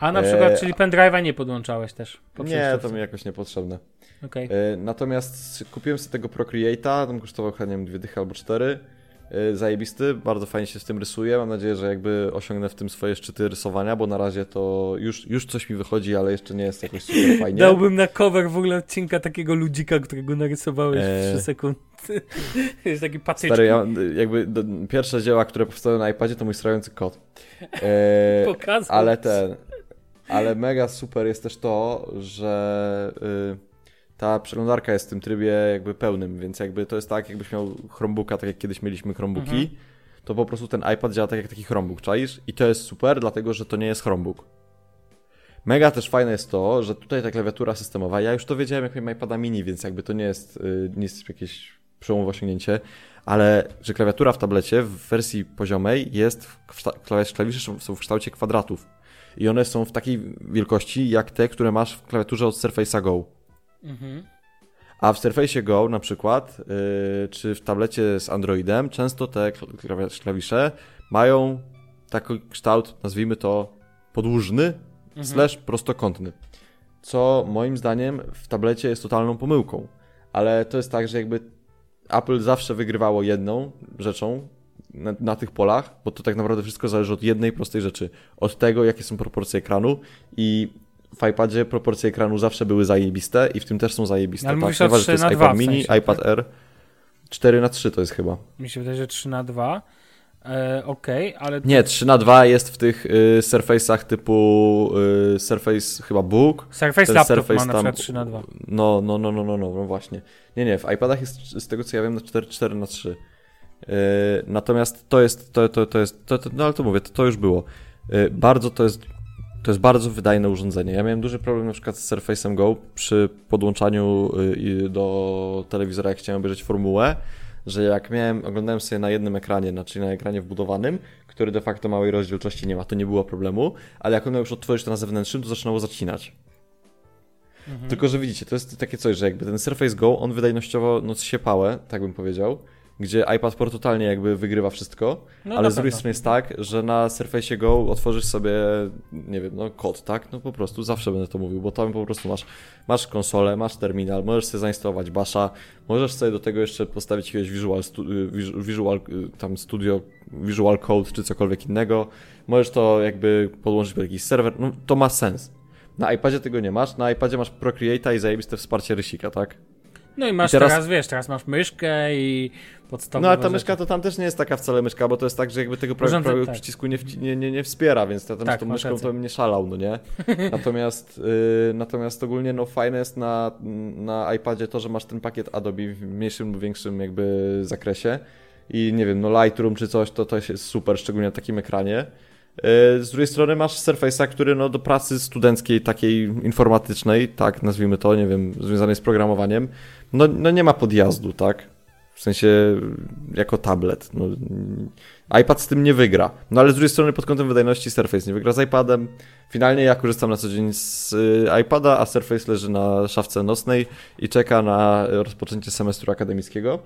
A na przykład, E, czyli pendrive'a nie podłączałeś też? po Nie, to mi jakoś niepotrzebne. Okej. E, Natomiast kupiłem sobie tego Procreate'a, tam kosztował chyba, nie wiem, dwie dychy albo cztery. E, Zajebisty, bardzo fajnie się z tym rysuje. Mam nadzieję, że jakby osiągnę w tym swoje szczyty rysowania, bo na razie to już, już coś mi wychodzi, ale jeszcze nie jest jakoś super fajnie. Dałbym na cover w ogóle odcinka takiego ludzika, którego narysowałeś w Eee. 3 sekundy. jest taki patyczny. Stary, ja, jakby do, pierwsze dzieła, które powstały na iPadzie, to mój strający kot. E, Pokazał. ale ten. Ale mega super jest też to, że y, ta przeglądarka jest w tym trybie jakby pełnym, więc jakby to jest tak, jakbyś miał Chromebooka, tak jak kiedyś mieliśmy Chromebooki, Mhm. to po prostu ten iPad działa tak jak taki Chromebook, czaisz? I to jest super, dlatego że to nie jest Chromebook. Mega też fajne jest to, że tutaj ta klawiatura systemowa, ja już to wiedziałem jak miałem iPada mini, więc jakby to nie jest, y, jest jakieś przełomowe osiągnięcie, ale że klawiatura w tablecie w wersji poziomej jest, w klawisze są w kształcie kwadratów. I one są w takiej wielkości jak te, które masz w klawiaturze od Surface'a Go. Mhm. A w Surface Go na przykład, yy, czy w tablecie z Androidem, często te kl- klawi- klawisze mają taki kształt, nazwijmy to podłużny, Mhm. slash prostokątny. Co moim zdaniem w tablecie jest totalną pomyłką. Ale to jest tak, że jakby Apple zawsze wygrywało jedną rzeczą na, na tych polach, bo to tak naprawdę wszystko zależy od jednej prostej rzeczy. Od tego, jakie są proporcje ekranu i w iPadzie proporcje ekranu zawsze były zajebiste i w tym też są zajebiste. Ale tak? mówisz Nieważne, 3 to jest iPad 2 w mini, sensie, iPad tak? R. 4 na 3 to jest chyba. Mi się wydaje, że 3 na 2. E, Okej, ale Nie, 3 na 2 jest w tych y, Surface'ach typu y, Surface chyba Book. Surface ten Laptop Surface ma na tam- przykład 3 na 2 No, no, no, no, no, no, no właśnie. Nie, nie, w iPadach jest z tego co ja wiem na 4, 4 na 3. Yy, natomiast to jest, to, to, to jest, to, to, no ale to mówię, to, to już było. Yy, bardzo to jest, to jest bardzo wydajne urządzenie. Ja miałem duży problem na przykład z Surface'em Go przy podłączaniu i do telewizora, jak chciałem obejrzeć formułę, że jak miałem, oglądałem sobie na jednym ekranie, znaczy na ekranie wbudowanym, który de facto małej rozdzielczości nie ma, to nie było problemu, ale jak ono już otworzyć to na zewnętrznym, to zaczynało zacinać. Tylko, że widzicie, to jest takie coś, że jakby ten Surface Go, on wydajnościowo no się pałę, tak bym powiedział, gdzie iPad Pro totalnie jakby wygrywa wszystko, No ale z drugiej strony jest tak, że na Surface Go otworzysz sobie, nie wiem, no kod, tak? No po prostu zawsze będę to mówił, bo tam po prostu masz, masz konsolę, masz terminal, możesz sobie zainstalować Basha, możesz sobie do tego jeszcze postawić jakiegoś Visual, y, Vis- visual y, tam Studio, Visual Code czy cokolwiek innego, możesz to jakby podłączyć pod jakiś serwer, no to ma sens. Na iPadzie tego nie masz, na iPadzie masz Procreate'a i zajebiste wsparcie rysika, tak? No i masz I teraz- teraz... wiesz, teraz masz myszkę i podstawowe No ale ta rzeczy. myszka to tam też nie jest taka wcale myszka, bo to jest tak, że jakby tego pra- Urządzę- prawego tak. przycisku nie, nie, nie, nie wspiera, więc ja tam Tak, z tą myszką rację. to bym nie szalał, no nie? Natomiast, y, natomiast ogólnie no fajne jest na, na iPadzie to, że masz ten pakiet Adobe w mniejszym lub większym jakby zakresie i nie wiem, no Lightroom czy coś, to to jest super, szczególnie na takim ekranie. Y, Z drugiej strony masz Surface'a, który no do pracy studenckiej, takiej informatycznej, tak nazwijmy to, nie wiem, związanej z programowaniem, no, no nie ma podjazdu, tak? W sensie jako tablet. No, iPad z tym nie wygra. No ale z drugiej strony pod kątem wydajności Surface nie wygra z iPadem. Finalnie ja korzystam na co dzień z y, iPada, a Surface leży na szafce nocnej i czeka na rozpoczęcie semestru akademickiego.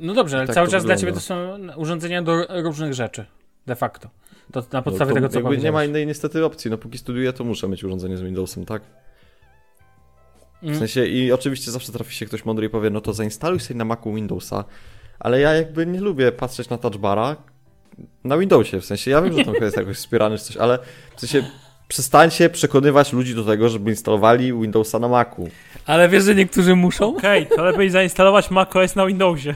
No dobrze, ale Tak cały czas dla wygląda. ciebie to są urządzenia do różnych rzeczy. De facto. To na podstawie no, to tego, co jakby nie ma innej niestety opcji. No póki studiuję, to muszę mieć urządzenie z Windowsem, tak? W Mm. sensie i oczywiście zawsze trafi się ktoś mądry i powie, no to zainstaluj sobie na Macu Windowsa, ale ja jakby nie lubię patrzeć na touchbara na Windowsie, w sensie ja wiem, że to jest jakoś wspierany czy coś, ale w sensie przestańcie przekonywać ludzi do tego, żeby instalowali Windowsa na Macu. Ale wiesz, że niektórzy muszą? Okej, to lepiej zainstalować macOS na Windowsie.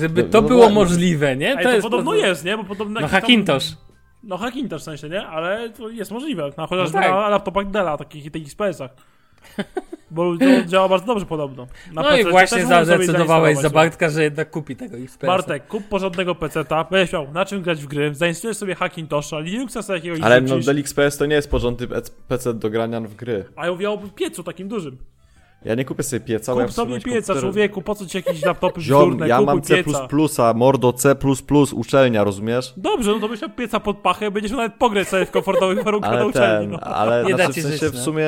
Żeby No, to no było właśnie. możliwe, nie? Ej, to, podobno po- jest, nie? Bo podobno No jakiś tam- Hackintosh. No Hackintosh w sensie, nie? Ale to jest możliwe. Na, chociażby No tak. na laptopach Della, takich tych XPS-ach. Bo działa bardzo dobrze podobno. Na No i PC właśnie można sobie zadecydowałeś za. Bartka, że jednak kupi tego XPS. Bartek, kup porządnego PC-ta, będziesz miał na czym grać w gry, zainstalujesz sobie Hackintosha, Linuxa sobie jakiegoś Ale no Dell XPS to nie jest porządny PC do grania w gry. a ja mówię w piecu takim dużym. Ja nie kupię sobie pieca, ja Kup sobie muszę mieć pieca, komputer- człowieku, po co ci jakieś laptopy Ziom, ja kupuj mam C++, pieca. mordo C++, uczelnia, rozumiesz? Dobrze, no to byś miał pieca pod pachę, będziesz nawet pograć sobie w komfortowych warunkach na Ale uczelni. ten, No. ale Nie da znaczy, ci w sensie w no. sumie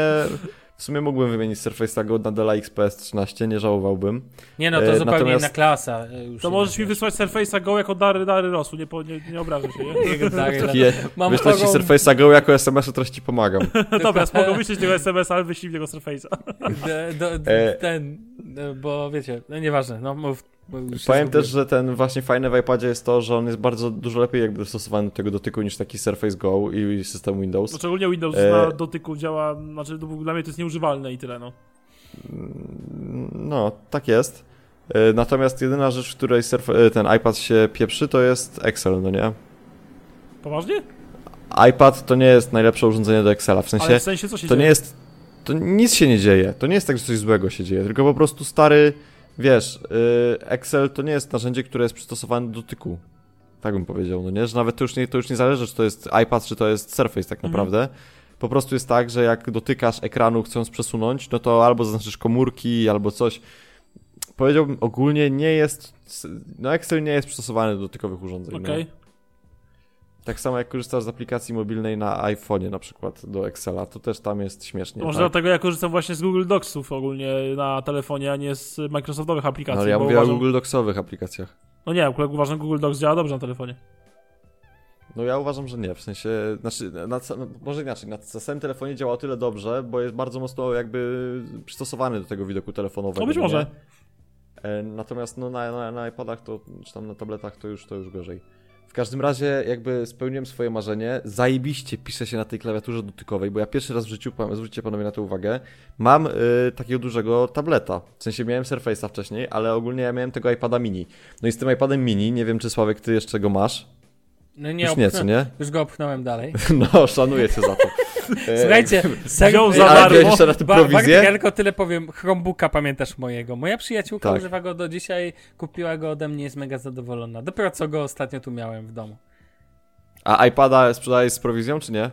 w sumie mógłbym wymienić Surface'a Go na Dell XPS 13, nie żałowałbym. Nie no, to E, zupełnie natomiast- inna klasa. e, Już To możesz mi wysłać Surface'a Go jako dary, dary losu, nie, nie, nie obrażę się, nie? Tak, je, Mam wyślę ci kogo- Surface'a Go jako SMS-u, teraz ci pomagam. Dobra, spoko, wyśleć tego SMS, ale wyślij tego Surface'a. E. ten, e, bo wiecie, no nieważne, no mów. Powiem też, że ten właśnie fajny w iPadzie jest to, że on jest bardzo dużo lepiej jakby dostosowany do tego dotyku niż taki Surface Go i system Windows. Szczególnie Windows E. na dotyku działa, znaczy to dla mnie to jest nieużywalne i tyle, no. No, tak jest. E, Natomiast jedyna rzecz, w której surf, e, ten iPad się pieprzy, to jest Excel, no nie? Poważnie? iPad to nie jest najlepsze urządzenie do Excela, w sensie Ale w sensie co się to dzieje? nie jest. To nic się nie dzieje. To nie jest tak, że coś złego się dzieje, tylko po prostu stary, wiesz, yy, Excel to nie jest narzędzie, które jest przystosowane do dotyku. Tak bym powiedział, no nie? Że nawet to już nie, to już nie zależy, czy to jest iPad, czy to jest Surface tak Mhm. naprawdę. Po prostu jest tak, że jak dotykasz ekranu chcąc przesunąć, no to albo zaznaczysz komórki, albo coś. Powiedziałbym, ogólnie nie jest. No, Excel nie jest przystosowany do dotykowych urządzeń. Okej. No. Tak samo jak korzystasz z aplikacji mobilnej na iPhone'ie na przykład do Excela, to też tam jest śmiesznie. Może tak? dlatego ja korzystam właśnie z Google Docsów ogólnie na telefonie, a nie z Microsoftowych aplikacji. No, ale ja mówię o uważam... Google Docsowych aplikacjach. No nie, akurat uważam, że Google Docs działa dobrze na telefonie. No ja uważam, że nie, w sensie, znaczy, na, no, może inaczej, na, na samym telefonie działa o tyle dobrze, bo jest bardzo mocno jakby przystosowany do tego widoku telefonowego. No być nie? może. E, Natomiast no, na, na, na iPadach to, czy tam na tabletach to już, to już gorzej. W każdym razie jakby spełniłem swoje marzenie. Zajebiście pisze się na tej klawiaturze dotykowej, bo ja pierwszy raz w życiu, zwróćcie panowie na to uwagę, mam y, takiego dużego tableta. W sensie miałem Surface'a wcześniej, ale ogólnie ja miałem tego iPada mini. No i z tym iPadem mini, nie wiem czy Sławek ty jeszcze go masz. No nie, Już nie, co nie? Już go opchnąłem dalej. No, szanuję cię za to. Słuchajcie, Wziął za darmo. jeszcze na tym ja tylko tyle powiem. Chromebooka pamiętasz mojego. Moja przyjaciółka Tak. używa go do dzisiaj, kupiła go ode mnie, jest mega zadowolona. Dopiero co go ostatnio tu miałem w domu. A iPada sprzedajesz z prowizją, czy nie?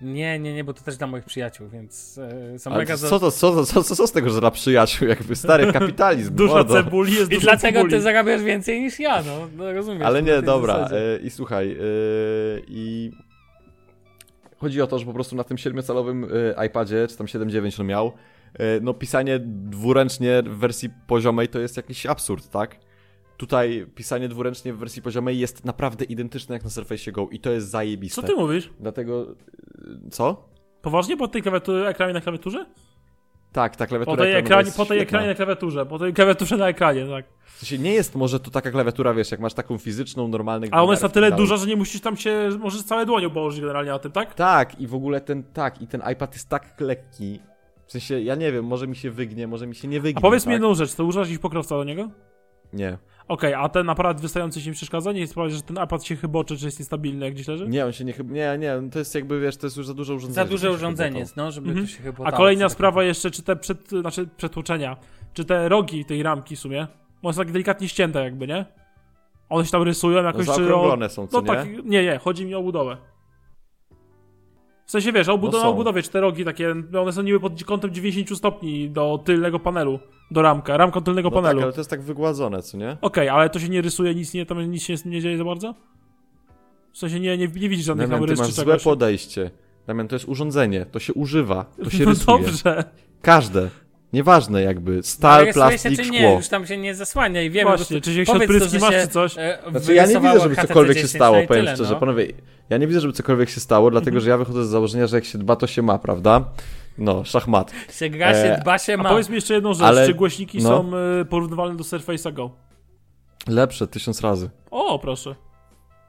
Nie, nie, nie, bo to też dla moich przyjaciół, więc e, są Ale mega co, to, co, to, co, co, co z tego, że dla przyjaciół? Jakby stary kapitalizm. Duża mordo. cebuli jest I dużo dlatego cebuli. ty zarabiasz więcej niż ja, no, no rozumiesz. Ale nie, dobra. e, I słuchaj, e, i chodzi o to, że po prostu na tym 7-calowym e, iPadzie, czy tam 7.9 on miał, e, no pisanie dwuręcznie w wersji poziomej to jest jakiś absurd, tak? Tutaj pisanie dwuręcznie w wersji poziomej jest naprawdę identyczne jak na Surface Go i to jest zajebiste. Co ty mówisz? Dlatego... e, Co? Poważnie po tej klawiaturze, ekranie na klawiaturze? Tak, ta klawiatura Po tej, ekranie, po tej ekranie na klawiaturze, po tej klawiaturze na ekranie, tak. W sensie nie jest może to taka klawiatura, wiesz, jak masz taką fizyczną, normalną... A ona jest na tyle duża, że nie musisz tam się, możesz całe dłonią położyć generalnie na tym, tak? Tak, i w ogóle ten, tak, i ten iPad jest tak lekki. W sensie, ja nie wiem, może mi się wygnie, może mi się nie wygnie. A powiedz mi tak? jedną rzecz, to używasz jakiś pokrowca do niego? Nie. Okej, a ten aparat wystający się nie przeszkadza? Nie sprawia, że ten iPad się chyboczy, czy jest niestabilny, jak gdzieś leży? Nie, on się nie chyba. Nie, nie, no to jest jakby, wiesz, to jest już za duże urządzenie. Za duże urządzenie jest, no, żeby Mhm. to się chyba A kolejna sprawa jeszcze, czy te przed, znaczy przetłoczenia, czy te rogi tej ramki w sumie, one są tak delikatnie ścięte jakby, nie? One się tam rysują No jakoś, czy o... zaokrąglone są, co No nie? tak, nie, nie, chodzi mi o budowę. W sensie wiesz, o, budo- No są. o budowie, czy te rogi takie, one są niby pod kątem 90 stopni do tylnego panelu, do ramka, ramką tylnego No tak, panelu. ale to jest tak wygładzone, co nie? Okej, ale to się nie rysuje, nic nie, tam nic się nie dzieje za bardzo? W sensie nie, nie, nie widzisz żadnych tam rys czy złe podejście. Damian, to jest urządzenie, to się używa, to się no rysuje. dobrze. Każde. Nieważne jakby, Ale stal, się, plastik, czy nie, szkło. już tam się nie zasłania i wiemy, Właśnie, czy się odpryski masz, się, czy coś? e, Znaczy ja nie widzę, żeby HTC cokolwiek się 10, stało, no powiem tyle, szczerze. no. Panowie, ja nie widzę, żeby cokolwiek się stało, dlatego że ja wychodzę z założenia, że jak się dba, to się ma, prawda? No, szachmat. Się gra, się E, dba, się A ma. powiedz mi jeszcze jedną rzecz, Ale- czy głośniki no. są y, porównywalne do Surface'a Go? Lepsze, tysiąc razy. O, proszę.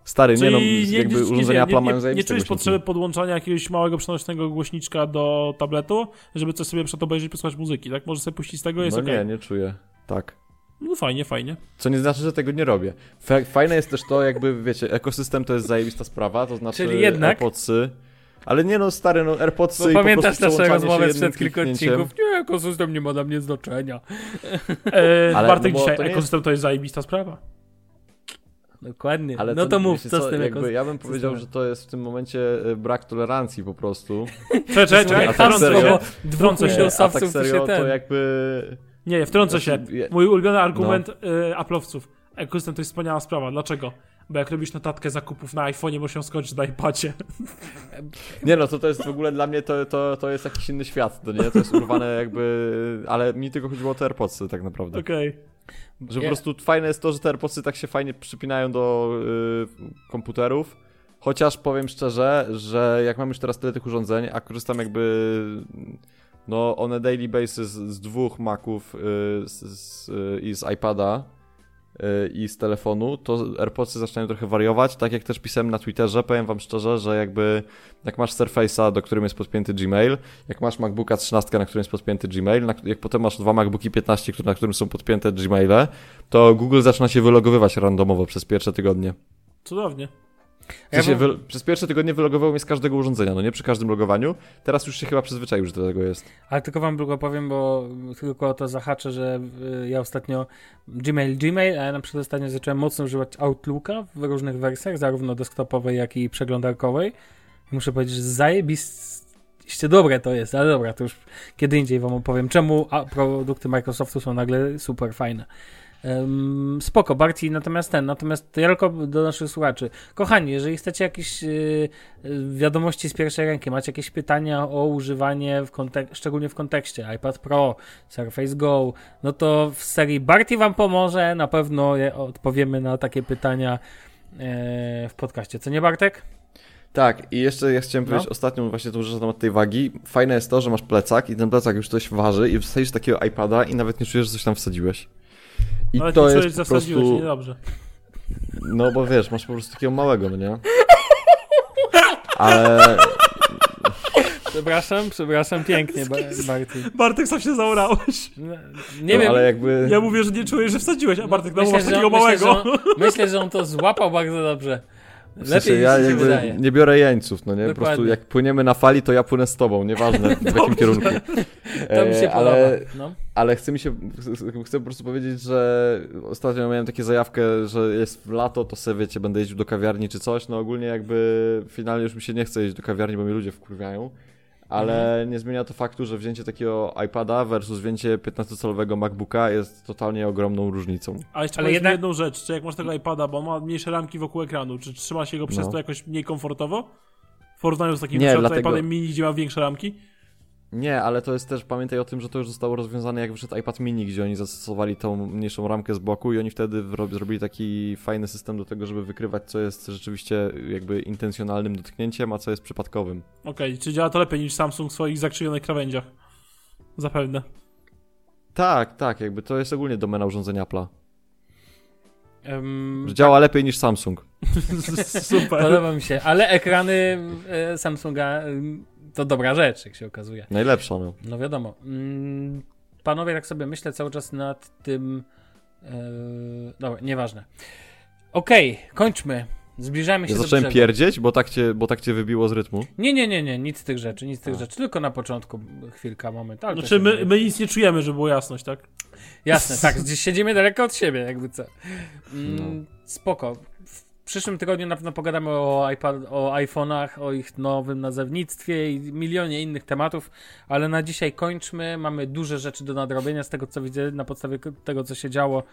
Stary, nie Czyli no, nie, jakby nie, urządzenia nie, Apple nie, mają nie, nie czujesz głośniki. potrzeby podłączania jakiegoś małego przenośnego głośniczka do tabletu, żeby coś sobie przed obejrzeć i posłuchać muzyki, tak? Możesz sobie puścić z tego, jest No okej. nie, nie czuję. Tak. No fajnie, fajnie. Co nie znaczy, że tego nie robię. Fa- Fajne jest też to, jakby, wiecie, ekosystem to jest zajebista sprawa, to znaczy Czyli jednak? AirPodsy. Ale nie no, stary, no AirPodsy Bo i pamiętasz naszą rozmowę sprzed kilku odcinków? Nie, ekosystem nie ma dla mnie znaczenia. E, Ale- Bartek no dzisiaj, to nie jest- ekosystem to jest zajebista sprawa. Dokładnie. Ale no to, mów, wiecie co z tym jakby, ekosystemem? Ja bym powiedział, że to jest w tym momencie e, brak tolerancji po prostu. Czekaj, czekaj, tak wtrącę się. Się. a tak serio, się to ten... jakby... Nie, wtrącę się. Znaczy, je- Mój ulubiony argument No. y, Apple'owców. Ekosystem to jest wspaniała sprawa. Dlaczego? Bo jak robisz notatkę zakupów na iPhone'ie, muszą skończyć na iPadzie. Nie no, to, to jest w ogóle dla mnie to, to, to jest jakiś inny świat, to nie? To jest urwane jakby... Ale mi tylko chodziło o te AirPodsy tak naprawdę. Okej. Że po prostu fajne jest to, że te AirPodsy tak się fajnie przypinają do y, komputerów. Chociaż powiem szczerze, że jak mam już teraz tyle tych urządzeń, a korzystam jakby no on a daily basis z dwóch Maców y, z, z, y, i z iPada i z telefonu, to AirPodsy zaczynają trochę wariować. Tak jak też pisałem na Twitterze, powiem wam szczerze, że jakby jak masz Surface'a, do którym jest podpięty Gmail, jak masz MacBooka 13, na którym jest podpięty Gmail, na, jak potem masz dwa MacBooki 15, które- na którym są podpięte Gmaile, to Google zaczyna się wylogowywać randomowo przez pierwsze tygodnie. Cudownie. W sensie Ja bym- wy, przez pierwsze tygodnie wylogowało mnie z każdego urządzenia, no nie przy każdym logowaniu. Teraz już się chyba przyzwyczaił, że do tego jest. Ale tylko wam tylko powiem, bo tylko o to zahaczę, że y, ja ostatnio Gmail, Gmail, a ja na przykład ostatnio zacząłem mocno używać Outlooka w różnych wersjach, zarówno desktopowej, jak i przeglądarkowej. Muszę powiedzieć, że zajebiście dobre to jest, ale dobra, to już kiedy indziej wam opowiem, czemu produkty Microsoftu są nagle super fajne. Um, spoko, Barti, natomiast ten, natomiast ja tylko do naszych słuchaczy. Kochani, jeżeli chcecie jakieś y, y, wiadomości z pierwszej ręki, macie jakieś pytania o używanie, w kontek- szczególnie w kontekście iPad Pro, Surface Go, no to w serii Barti wam pomoże, na pewno odpowiemy na takie pytania e, w podcaście. Co nie, Bartek? Tak, i jeszcze ja chciałem No. powiedzieć ostatnią właśnie tą rzecz na temat tej wagi. Fajne jest to, że masz plecak i ten plecak już coś waży i wsadzisz takiego iPada i nawet nie czujesz, że coś tam wsadziłeś. I Ale to ty jest czujesz, po prostu... niedobrze. No bo wiesz, masz po prostu takiego małego, no nie? Ale Przepraszam, przepraszam pięknie, Ba- Barty. Bartek, sam się zaorałeś. No, Nie nie wiem, ale jakby... Ja mówię, że nie czuję, że wsadziłeś, a Bartek, no myślę, masz takiego myślę, że małego. on, myślę, że on to złapał bardzo dobrze. W Lepiej sensie, niż ja jakby wydaje. nie biorę jeńców, no nie? Po prostu Dokładnie. jak płyniemy na fali, to ja płynę z tobą, nieważne w jakim kierunku. To mi się E, ale, podoba. No. ale chce mi się, chcę po prostu powiedzieć, że ostatnio miałem takie zajawkę, że jest lato, to sobie wiecie, będę jeździł do kawiarni czy coś, no ogólnie jakby finalnie już mi się nie chce jeździć do kawiarni, bo mnie ludzie wkurwiają. Ale Mhm. nie zmienia to faktu, że wzięcie takiego iPada versus wzięcie 15-calowego MacBooka jest totalnie ogromną różnicą. A jeszcze Ale Ale jednak- jedną rzecz, czy jak masz tego iPada, bo on ma mniejsze ramki wokół ekranu, czy trzyma się go przez No. to jakoś mniej komfortowo? W porównaniu z takim Nie, dlatego- iPadem mini, gdzie ma większe ramki? Nie, ale to jest też, pamiętaj o tym, że to już zostało rozwiązane jak wyszedł iPad mini, gdzie oni zastosowali tą mniejszą ramkę z boku i oni wtedy zrobili taki fajny system do tego, żeby wykrywać, co jest rzeczywiście jakby intencjonalnym dotknięciem, a co jest przypadkowym. Okej, czy działa to lepiej niż Samsung w swoich zakrzywionych krawędziach? Zapewne. Tak, tak, jakby to jest ogólnie domena urządzenia Apple'a. Że działa lepiej niż Samsung. Super. Podoba mi się, ale ekrany e, Samsunga to dobra rzecz, jak się okazuje. Najlepsza, no. No wiadomo. Mm, Panowie, tak sobie myślę cały czas nad tym. E, dobra, nieważne. Okej, kończmy. Zbliżamy się Ja do zacząłem brzegu. pierdzieć, bo tak, cię, bo tak cię wybiło z rytmu. Nie, nie, nie, nie, nic z tych rzeczy, nic z tych rzeczy. Tylko na początku chwilka, moment. Ale Znaczy my, my nic nie czujemy, żeby było jasność, tak? Jasne, tak, gdzieś siedzimy daleko od siebie, jakby co. Mm, Spoko. W przyszłym tygodniu na pewno pogadamy o, iPad, o iPhone'ach, o ich nowym nazewnictwie i milionie innych tematów, ale na dzisiaj kończmy. Mamy duże rzeczy do nadrobienia z tego, co widzę, na podstawie tego, co się działo,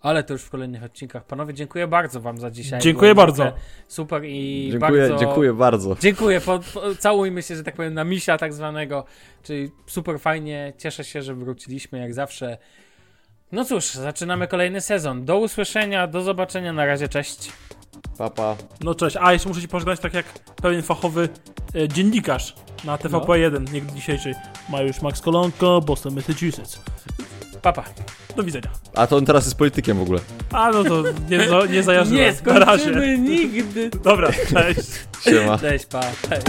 ale to już w kolejnych odcinkach. Panowie, dziękuję bardzo wam za dzisiaj. Dziękuję Było bardzo. Super i Dziękuję, bardzo... dziękuję bardzo. Dziękuję, po, po, całujmy się, że tak powiem, na misia tak zwanego, czyli super fajnie, cieszę się, że wróciliśmy jak zawsze. No cóż, zaczynamy kolejny sezon. Do usłyszenia, do zobaczenia, na razie, cześć. Papa. No cześć, a jeszcze muszę ci pożegnać tak jak pewien fachowy e, dziennikarz na TVP1, nie dzisiejszej. Ma już Max Kolonko, Boston, Massachusetts. Papa. Do widzenia. A to on teraz jest politykiem w ogóle. A no to nie, za- nie zajarzyłem. Nie Na razie. skończymy nigdy. Dobra, cześć. Siema. Cześć, pa. Hej.